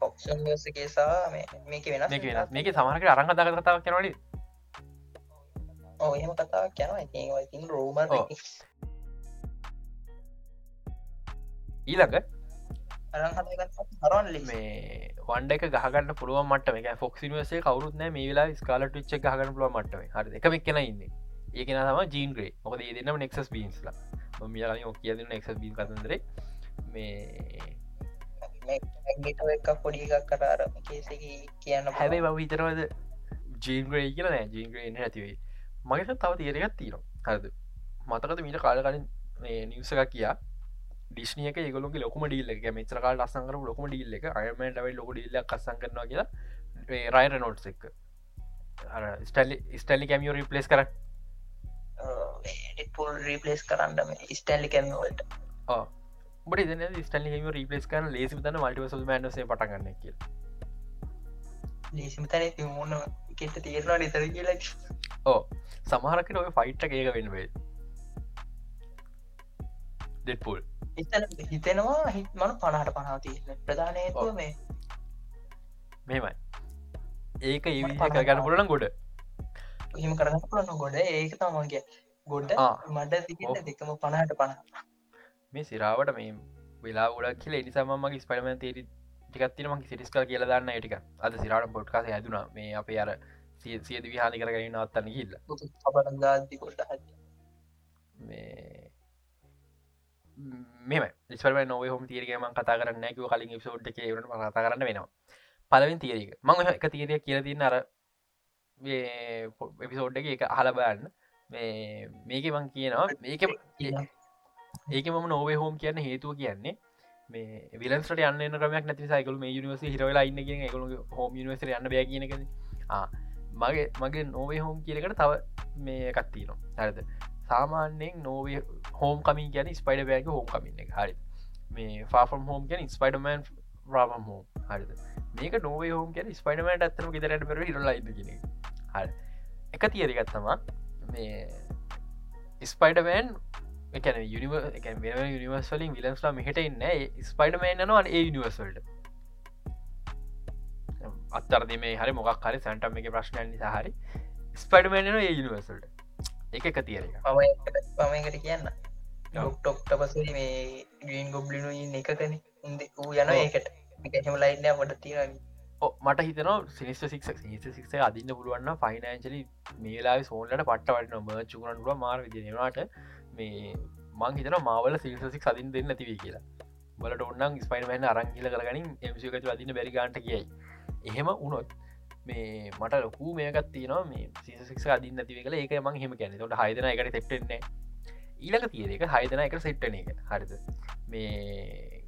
ෆොක්ෂන්ගේ සා මේක වෙන මේක වෙනස්. මේක සමහක අරංග දක කතාවක් යනවා ඉතින් රෝම ඊළඟ හරන් මේ වන්ඩ එක ගහගන්න පුළුව මට මේ ෆොක් නිවසේ කවරුත් නෑ මේ වෙලා ස්කාලට ච්ච ගහගන්න පුළුව මටම හරි එක මෙක්කෙන ඉන්න. ඒකෙන තම ජීන්ග්‍රේ මොකද ඒ දෙන්නම නෙක්ස් බීන්ස්ලා මියලි ෝ කියදන්න එක්ස් බීන් කතන්දරේ. මේ එක පොඩි කේසකි කියන්න හැබයි බව හිතරවද ජීන්ග්‍රේ කියල නෑ. ජීන්ග්‍රේ ඇතිවේ මගේට තව තේරගත් තියෙනවා. හරද? මතකත මීට කාලකලින් නිවසක කියා ඩිස්නියක ගොලු ලොකම ඩිල්ල එක. මෙචරකාල් අසංකර ලොකම ඩිල්ල එක. අයමට යි ලොක ඩිල්ල කසන් කරනවා කියලා රයිර නොට්ස් එක ස්ටලි ස්ටලි කැමියෝ රිපලස් කර පොල් රීපලස් කරන්න ස්ටැල්ලි කැමිවලට බට ද ස්ටලි ම රිපලස් කන ලේසි තන මල්ටිවස මන්සේ පටගන්න කිය ලේසිමතන තිමුණ කෙට තේරවා නිතර කියලක් ඕ සමහරකට ඔය ෆයිට්ට ඒක වෙන්වේ දෙපුල් හිතෙනවා හිත් මනු පණහට පනාවති ප්‍රධානයතුව මේ. මෙමයි. ඒක ඒ ගන්න පුලන ගොඩ. හිම කරන්න පුලන්න ගොඩ. ඒක තමන්ගේ ගොඩ මඩ දෙකම පණහට පණ මේ සිරාවට මේ වෙලා ගොඩක් කියල නිසාමගේ ස්පරම තේරි ටිකත්තින මගේ සිරිස්ක කියල දන්න ටික අද සිරාට පොට්කාස හැදුනා. මේ අපේ අර සියද විහානි කරගෙන අත්තන්න කිල්ල ගොඩ මේ මෙම ස්පර නොව හම තීරගම කතා කරන්න නැකව කලින් සෝට් එක වරට කතා කරන්න වෙනවා. පලවෙන් තීරක මං එක තීරය කියලතින්න අර එපිසෝඩ් එක එක අහල බයන්න මේ මේක මං කියනවා මේක ඒක මම නොවේ හෝම් කියන්න හේතුව කියන්නේ මේ විලන්ට යන්න ක්‍රමයක් නැති සයිකල මේ නිවස හිරවෙලා ඉන්න කිය එකකු හෝම නිවස යන්න බෑ කියනක මගේ මගේ නොවේ හෝම් කියලකට තව මේ කත්තිනවා හරද? සාමාන්‍යයෙන් නොවේ හෝම් කමින් ගැන ස්පයිඩ බෑග හෝම් කමින්න එක. හරි. මේ ෆාෆම් හෝම් ගැන ස්පයිඩමන් රාවම් හෝම් හරිද? මේක නොවේ හෝම් ගැන ස්පයිඩමට ඇත්තම ගෙදරට පෙර හිරලයින්න ගෙන හරි. එක තියරිගත්තමා මේ ස්පයිඩමෑන් එකන යනිව එක යනිවර්ස්වලින් විලස්ලා මෙහට ඉන්න ස්පයිඩමෑන් නනවා ඒ යනිවර්ස්වල්ට අත්තරද මේ හරි මොක් හරි සැන්ටම් එක ප්‍රශ්නයන් නිසා හරි ස්පයිඩමෑන් ඒ යනිවර්සල්ට එක එක තියර පමකට කියන්න. ටොක්ට පස මේ ගීන් ගොබ්ලිනු එකකන. වූ යන ඒකට. එකම ලයින්න ොට තිරන්න මට හිතන සිනිස්ට සික් සික්ස අදින්න පුළුවන්න ෆයිනන්ශලි මේලා සෝන්ලට පට්ට වටන මචුකරන්ටුව මාර විදිනවාට මේ මං හිතන මාවල සිල්සික් සදින් දෙන්න තිවී කියලා. බලට ඔන්නන් ස්පයින්මන්න අරංගිල කරගනින් එමසිකතු අදින්න බැරිගාන්ට කියයි එහෙම උනොත් මේ මට ලොකු මේකත් තියනවා මේ සිසක් අදින්න තිව කල ඒක මං හෙම කැන ොට හයිදන එකට සෙට්ටෙන්නේ ඊලක තිය එක හයිදන එක සෙට්ටන එක. හරිද? මේ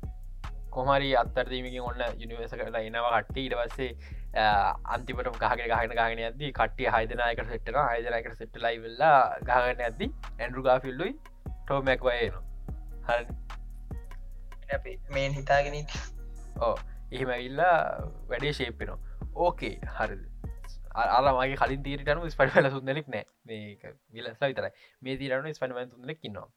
කොමරි අත්තර්දීමකින් ඔන්න යුනිවස කරලා එනවා කට්ටි ඉට පස්සේ අන්තිපට ගහක ගහන ගහන ඇද කට්ටිය හයිදනයක සෙට්ටන හයිදනයක සෙට්ට ලයි වෙල්ලා ගහගන්න ඇති ඇන්ඩු ගාෆිල්ලුයි ටෝමැක් වයනවා හරි මේ හිතාගෙන ඕ එහෙම ඉල්ලා වැඩේ ශේප්පෙනවා ඕකේ හරි අරමගේ කලින් තීරටනු ස්පඩල සුන්දෙනෙක් නෑ. මේ විලස්ලා විතරයි. මේ තීරනු ස්පනමන් තුන්නෙක් කින්නවා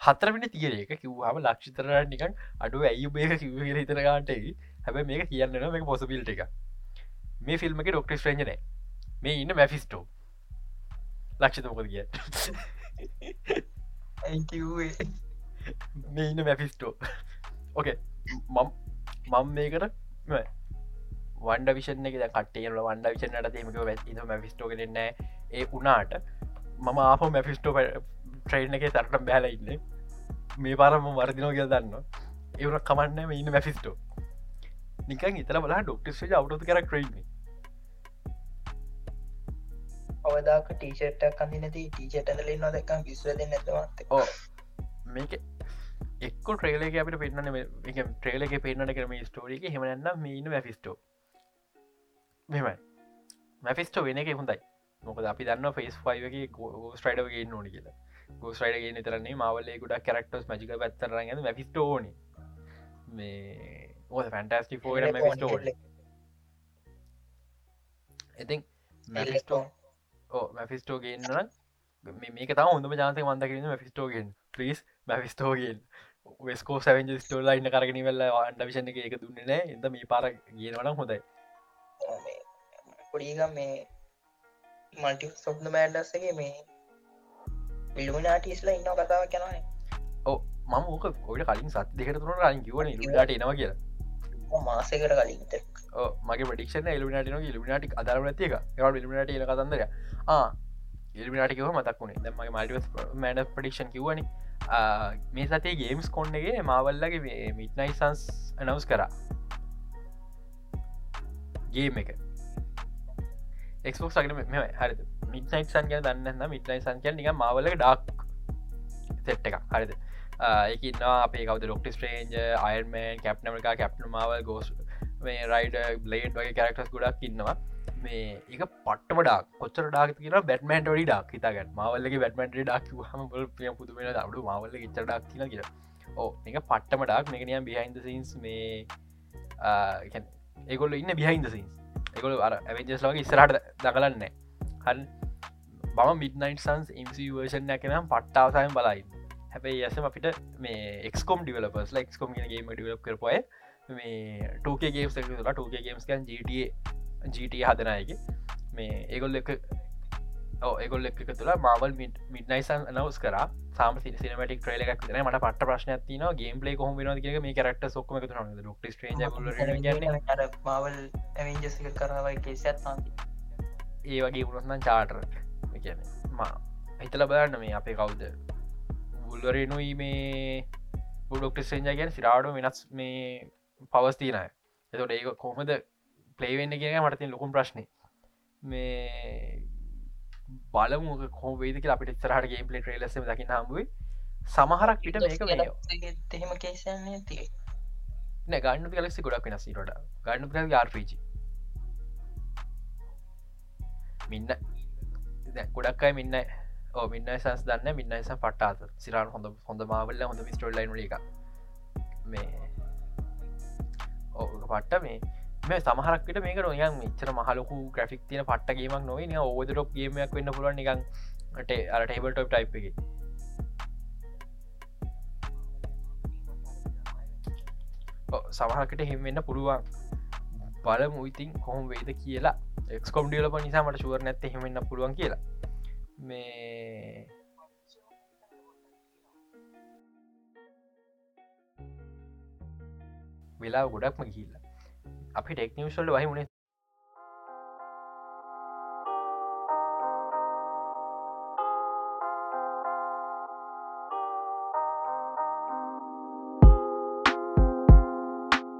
හතරමිට තියරක කිව්වාම ලක්ෂිතරට නිකන් අඩු ඇයි බේක කිව හිතනගාන්ටයි හැබ මේක කියන්න මේ පොසබිල්ට එක මේ ෆිල්ම් එක ඩොක්ට ්‍රේජන මේ ඉන්න මැෆිස්ටෝ ලක්ෂිතමකොද කිය මේ ඉන්න මැෆිස්ටෝ ඕකේ මම් මම් මේකට වන්ඩ විෂන එක කටේල වන්ඩ විෂනට තේමක වැතිම මැෆිස්ටෝ කරන්න ඒ උනාට මම ආප මැෆිස්ටෝ ට්‍රේන් එක තරට බෑල ඉන්න. මේ පාරම වර්දිනෝ කිය දන්න එවන කමන්න ඉන්න මැෆිස්ටෝ නිකන් ඉතල බලා ඩොක්ටස්ේ අවුතු කරක් ්‍රයින්නේ අවදාක ටීෂට් කඳනති ටීචට ඇදලින් නොදක විස්ව දෙන්න ඇතවත ඕ මේක එක්ක ට්‍රේලක අපට පෙන්න්න ට්‍රේලක පෙන්න්නට කරම ස්ටෝරික හෙමන්න මීන මැෆිස්ටෝ මෙමයි මැෆිස්ටෝ වෙන එක හොඳයි. මොකද අපි දන්න ෆෙස් ෆයිවගේ ගෝස්ට්‍රයිඩගේ නොනි කියලා. ගෝස්ටයිඩගේ නිතරන්නේ මවල්ලේ ගුඩක් කරක්ටස් මජික පැත්තරග මැෆිස්ටෝනි මේ ඕ ෆැන්ටස්ටි ෝ මැෆිස්ටෝ ඉතින් මැෆිස්ටෝ ඕ මැෆිස්ටෝ ගන්න මේක තම හොඳම ජාතක මන්ද කරන්න මැෆිස්ටෝගෙන් ්‍රීස් මැෆිස්ටෝගෙන් වෙස්කෝ සැවෙන්ජ ස්ටෝලා ඉන්න කරගෙන වෙල්ල අන්ඩ විෂණ එක එක දුන්නන එද මේ පාර ගෙනවන හොඳයි. පොඩීගම් මේ මල්ටි සොබ්ද මෑන්ඩස්සගේ මේ විල්ුමනාටිස්ලා ඉන්න කතාව කනයි ඕ මම ඕක ඔට කලින් සත් දෙකට තුන කලින් කිවන ඉල්ලාට එනවා කියලා. මාසකට කලින්ට මගේ පටික්ෂන එලිමිනාටන ඉලිමිනාටික් අදරම ඇතික ලිමිනට ල කතන්දර ඉල්මිනාටිකව මතක් වුණේ. දමගේ මල්ටිවස් මෑන පඩික්ෂන් කිව්වනි. මේ සතේ ගේම්ස් කොන්්ඩගේ මවල්ලගේ මිට්නයි සන්ස් අනවස් කරා. ගේම එක. එක්ෝ සගන මෙ හරි. මිටනයිට සන් ගැන දන්න මිටනයි සංකය නික මවල ඩක් සෙට් එක හරිද? එකන්නවා අපේ කවද? ඩොක්ට ස්ට්‍රේන්ජ අයර්මන් කැප්නමකා කැප්න මවල් ගෝස් මේ රයිඩ බ්ලේඩ් වගේ කරක්ටස් ගොඩක් ඉන්නවා. මේ එක පට්ටම ඩක් කොච්චර ඩාක් කියන බැටමන්ට ඩි ඩක් හිතාගත් මවල්ලගේ බැටමන්ට ඩක් හම පිය පුතු වෙන දඩු මවල්ල චර ඩක් කියන කිය ඕ එක පට්ටම ඩක්. මේකනියම් බිහින්ද සින්ස් මේ ඒගොල්ල ඉන්න බිහින්ද සින්ස් එකොල අර ඇවෙන්ජස් ලගේ ඉස්රට දකලන්න හන් බම මිඩ්නයිට සන්ස් ඉම්සිවර්ෂන් නැකනම් පට්ටාවසයන් බලයි හැබැයි ඇසම අපිට මේ එක්කෝම් ඩිවලපස් ලක්කෝම් ගේම ඩිවලප කරපොය මේ ටෝකේ ගේම්ස් තුලා ටෝකේ ගේම්ස් කන් ජට ජීට හදනයක මේ ඒගොල් එක ඒගොල් එක් තුළ මවල් මිඩ්නයිසන් නවස් කර. සාම සිනමටික් ්‍රේල එකක් න මට පට ප්‍රශ්න තින ගේම් ලේ කොහම න කිය මේ කරක්ට සොක්ම මවල් ඇවිජස කරවයි කෙසත් ඒ වගේ පුරස්න චාටර් කියන මා හිතල බලන්න මේ අපේ කවුද? බුල්වරනුයි මේ පුඩොක්ට සේජ ගැන සිරාඩු වෙනස් මේ පවස්තිනය එතොට ඒ කොහොමද පලේවෙන්න කියෙන මටතින් ලොකුම් ප්‍රශ්නය මේ බලමුක කෝවේදක අපිට ඉස්සරහට ගේම් පලේ ට්‍රේලසම දකි හම්බුයි සමහරක් පිට මේක එහෙම කේසන්නේ තිය ගන්න ගලෙක්සි ගොඩක් වෙන සිරට ගන්න ප යාර්පීජි මින්න ගොඩක්කයි මින්න ඕ මින්න සස් දන්න මින්නස පට්ටාත සිරන් හොඳ හොඳ මාවල්ල හොඳ මිස්ටෝල්ලයින එක මේ ඕ පට්ට මේ මේ සමහරක්ට මේක නොයන් මෙච්චර මහලොකු ග්‍රෆික් තියන පට්ටගේමක් නොවේ. නිය ඕදරොප් ගේමයක් වෙන්න පුළුවන් නිකන්ට අර ටේබල් ටොප් ටයි් එක. සමහකට හෙමවෙන්න පුළුවන්. බල මුයිතින් කොහොම වේද කියලා. එක්කොම් ඩියලප නිසා මට ශුවර නැත්ත හෙමෙන්න්න පුළුවන් කියලා. මේ වෙලා ගොඩක්ම ගිල්ලා අපි ටෙක්නිවස්වල්ල වහි මුණේ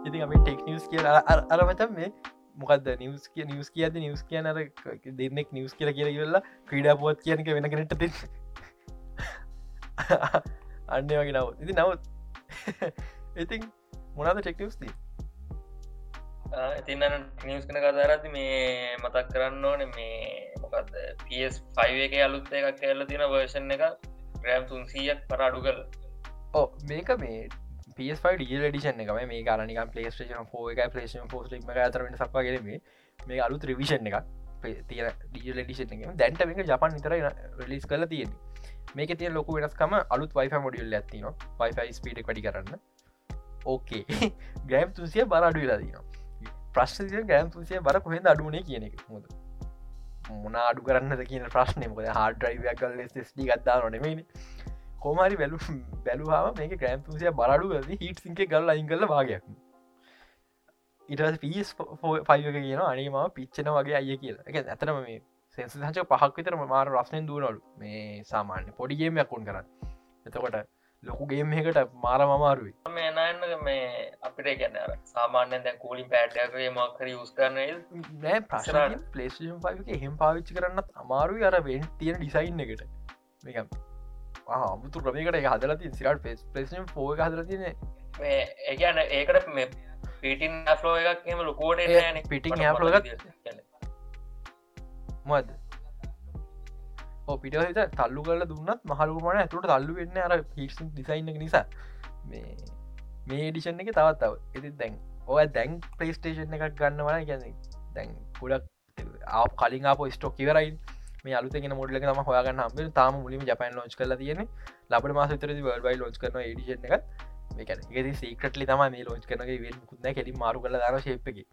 ඉති අපි ටෙක් නිවස් කිය අරමත මේ මොකද නිවස් කිය නිවස් කියද නිවස් කියන අර දෙන්නෙක් නිවස් කියල කියල කියල්ලා ක්‍රීඩා පුවත් කියනක වෙන කරට ති අන්න වගේ නව ඉති නවත් ඉතින් මොනාද ටෙක්නිවස්දී ඉතින්න නිියස් කන කතාරති මේ මතක් කරන්න ඕන මේ මොකක්ද පස්5 එක අලුත් එකක් ඇල්ල තින වර්ෂන් එක ග්‍රෑම් තුන්සීයක් පර අඩු කල ඕ මේක මේ පස් ඩියලඩිෂන් එක මේ කාරනික පලේස්ටේෂන් ෝ එක පලේෂන් පෝස් ලිම අතරට සක්වාගෙම මේ අලුත් රිවිෂන් එක තිය ඩියලඩිෂන් එක දැන්ට මේක ජපන් නිතර රලිස් කල තියෙන මේක තිය ලොකු වෙනස්කම අලුත් වයිෆ මොඩියල් ඇතින වයිෆයි ස්පීට වැඩි කරන්න ඕකේ ග්‍රෑම් තුසිය බරඩු වෙලා දීනවා ප්‍රශ්නය ගෑම් තුසිය බර කොහෙද අඩුනේ කියන එක. මුද මොන අඩු කරන්න කියන ප්‍රශ්නය මොද හාඩ ්‍රයිවයක් කල ස්ඩි ගත්දා නොනෙමනි කෝමරි බැලු බැලුහාම මේක ග්‍රෑම් තුසිය බරඩු ද හිට සික ගල් අයින් කල භාගයක් ඉට පිස් පයික කියන අනේම පිච්චන වගේ අය කියලා. එක ඇතනම මේ සෙන්සහච පහක් විතර මාර රස්නෙන් දුවනොලු මේ සාමාන්‍ය පොඩිගේමයක් කොන් කරන්න. එතකොට ලොකු ගේම් එකට මාර මමාරුයි මේ නන්න මේ අපිට ගැන සාමාන්‍ය දැ කූලින් පෑඩ්ඩගේ මක්කර යස් කරන නෑ ප්‍රශ්න පලේෂන් පක හෙම පාවිච්චි කරන්නත් අමාරුයි අර වෙන් තියෙන ඩිසයින් එකට. මේකම් ආමුතු ප්‍රමේකට හදලති සිරට පෙස් පලේෂන් ෆෝ හදල තියනෙ ඒගැන ඒකට මේ පිටින් ඇෆලෝ එකක් එම ලොකෝට පිටිං ඇලගත් මද පිට තල්ලු කල දුන්නත් මහලුමන ඇතුට තල්ලු වෙන්න අර පිස් දිසයින්න නිසා. මේ මේ ඩිෂන් එක තවත් තව. ඇති දැන් ඔය දැන් පලේස්ටේෂන් එකක් ගන්නවන ගැන දැන් පුඩක් ආ කලින් අප ස්ටොක් ඉවරයි මේ අලුතෙන මොඩලක ම හොයාගන්න හම තාම මුලිම ජපන් ලෝච් කල තියෙන ලබට මාස තර වල්බයි ලෝච් කරන ඩිෂන් එක. මේකන ගෙති සීකටලි තම මේ ලෝච් කරනගේ වෙන් කුන්න කෙලින් මාරු කල දාන ශේප්පකි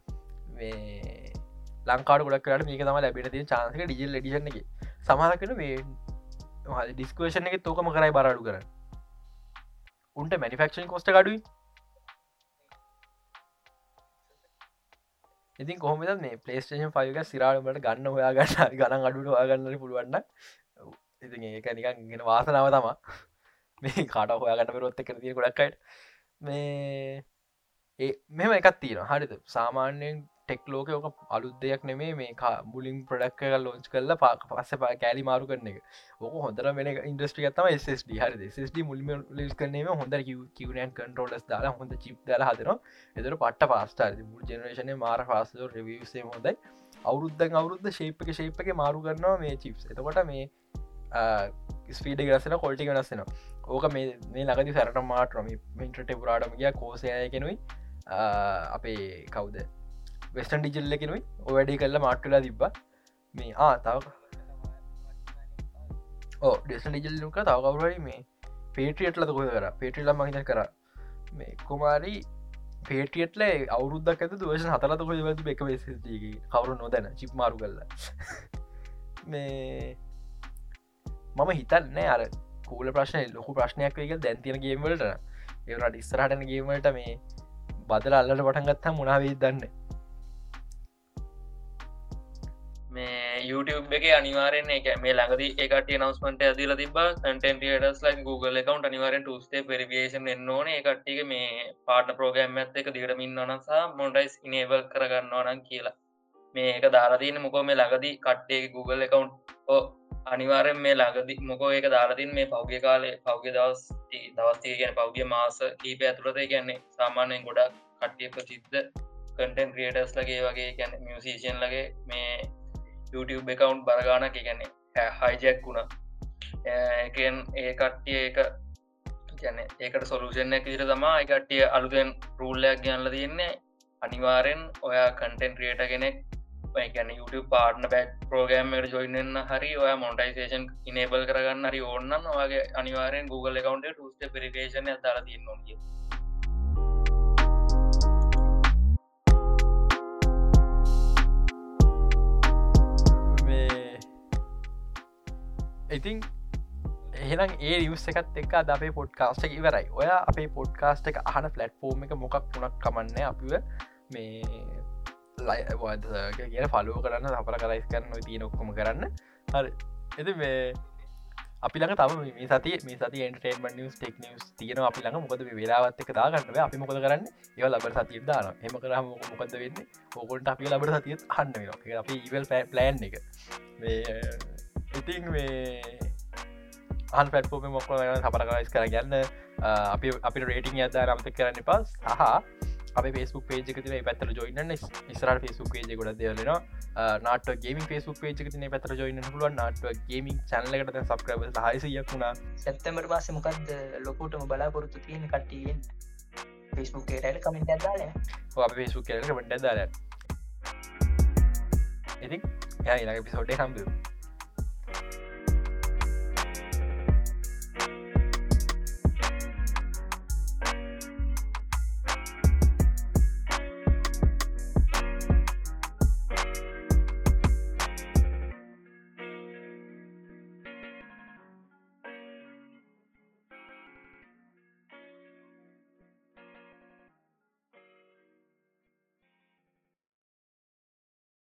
මේ ලංකාඩ ගොඩක් කරට මේක තම ලැබෙන තිය චාන්සක ඩිජල් ඩිෂන් එක. සමහරකන මේ ඩිස්කවේෂන් එක තෝකම කරයි බරඩු කර උන්ට මැනිෆක්ෂන් කොස්ට ගඩුයි ඉතින් කොහොමද මේ පලේස්ටේෂන් ෆයික සිරාටමට ගන්න හොයා ගන්න ගණන් අඩුට හොයාගන්න පුළුවන්න ඉති ඒක නිකන් ගෙන වාසනාව තමා. මේ කාට හොයාගන්න පරොත්ත කරතිය ගොඩක්කට මේ ඒ මෙම එකත් තියෙන හරිත සාමාන්‍යයෙන් ටෙක් ලෝක ඕක අලුත් දෙයක් නෙමේ මේ මුලින් ප්‍රඩක් ලෝච් කරල පාක පස්ස පා කෑලි මාරු කරන එක. ඕක හොඳර වෙන ඉන්ඩස්ට්‍රිය තම ස්D හරි ස්D මුලිම ලිස් කරනීම හොඳ කිවනන් කන්ටරෝලස් දාලා හොඳ චිප් දල හදන එදර පට්ට පාස්ටාර මුල් ජනරේෂන මාර පාසෝ රවිසේ හොඳයි. අවුරුද්ධ අවුරුද්ධ ශේපක ශේපක මාරු කරනවා මේ චිප්ස් එතකොට මේ ස්පීඩ ගසන කොල්ටි වෙනස්සෙන ඕක මේ ලගදි සැරට මාටරම මින්ට්‍රට පුරාටම ගිය කෝසය කෙනුයි. අපේ කවුද? වෙස්ටන් ඩිජල්ල කෙනුයි වැඩි කල්ල මාට්ටලා තිබ්බ. මේ ආ තව ඕ ඩෙස්න ඩිජල්ලක තවකවරයි මේ පේටියටල කොහ කර? පේටිල්ල මහිත කර. මේ කුමාරී පේටියටල අවුරුද්දක් ඇත දුවශ හතරත කො වැතු එක වෙසගේ කවරු නොදැන චිප් මාරු කල්ල මේ මම හිතන්නේ අර කූල ප්‍රශ්නය ලොකු ප්‍රශ්නයක් වේක දැන්තින ගේමලට ඒවට ඉස්සරහටන ගේමට මේ බදල අල්ලට පටන්ගත්තා මුණාවේ දන්න. YouTube එක අනිවාරෙන් එක මේ ළඟද එකට නවස්මට ඇදිල තිබ කටන්ටස් ලයි Google එකකවන්ට අනිවාරෙන් ටස්ටේ පරිවේෂන් එන්න ඕන. එකට්ටික මේ පාට ප්‍රෝගෑම් ඇත්ත එක දිරමින් අනසා මොඩයිස් ඉනේබල් කරගන්නවනම් කියලා. මේ එක දාරතින මොකෝ මේ ළඟදී කට්ටේ Google එකකවන්් ඕ අනිවාරෙන් මේ ළඟදි මොකෝ ඒක දාරතින් මේ පෞග්‍ය කාලේ පෞග්‍ය දවස් දවස්තිය ගැන පෞග්‍ය මාස කීප ඇතුළත කියන්නේ සාමාන්‍යයෙන් ගොඩක් කට්ටිය ප්‍රසිද්ධ කටන් ක්‍රියටස් ලගේ වගේ ගැන මියසිෂන් ලගේ මේ YouTube එකකවුන්් බරගානක ගැනෙ හයිජැක් වුණ. එකෙන් ඒ කට්ටිය එක ගැන ඒකට සොලූෂන් ඇකිර තමා එකට්ටිය අලුතෙන් රූල්ලයක් ගැනල තියන්නේ අනිවාරෙන් ඔයා කටෙන් ක්‍රියට කෙනෙක්. ගැන YouTube පාර්න බැක් ප්‍රෝගෑම්මට ජොයින්න හරි ඔය මොන්ටයිසේෂන් ඉනේබල් කරගන්න හරි ඕන්නන් වගේ අනිවාරෙන් Google එකකවන්ට ටස්ට පිරිකේෂන දර තින්න ඉතින් එහෙනම් ඒ රියස් එකත් එක් අද අපේ පොඩ්කාස්ට ඉවරයි. ඔය අපේ පොඩ්කාස්ට එක අහන පලට්ෆෝර්ම් එක මොකක් පුුණක් කමන්න අපිව මේ ලයි කිය පලුව කරන්න සපර කරයිස් කරන්න තිය නොක්කොම කරන්න. හරි. එති මේ අපි ළඟ තම මේ සති මේ සති එන්ටේන්ම නිස් ටෙක් නිස් තියන අපි ළඟ මොකද වෙලාවත් එක දාගන්නව අපි මොකද කරන්න? ඒ ලබට සතිය දාන එම කරම මොකද වෙන්න? ඕකොට අපි ලබට සතියත් හන්න වෙන අපි ඉවල් පලෑන් එක. ඉතින් මේ අන් පැට්පෝම මොක්ල සපර කරයිස් කර ගන්න අපි අපි රේටිං අද රමත කරන්න පස් හා අප ෆෙස්බුක් පේජක තින පැතර ජොයින්න ඉස්රට ෆෙස්බුක් පේජ ගොඩ දෙලෙන නාට ගේමින් ෆෙස්බුක් පේජක තින පැතර ජොයින්න පුළුව නාට ගේමින් චනලකට සබ්‍රබ හයිසියක් වුණා. සැත්තමට පාස මොකක්ද ලොකෝටම බලාපොරොත්තු තියෙන කට්ටියෙන් ෆෙස්බුක් රැල කමෙන්ට දාල අප ෆෙස්බුක් කමට දාල ඉතින් ය ඉලගේ පිසෝටේ හම්බ you.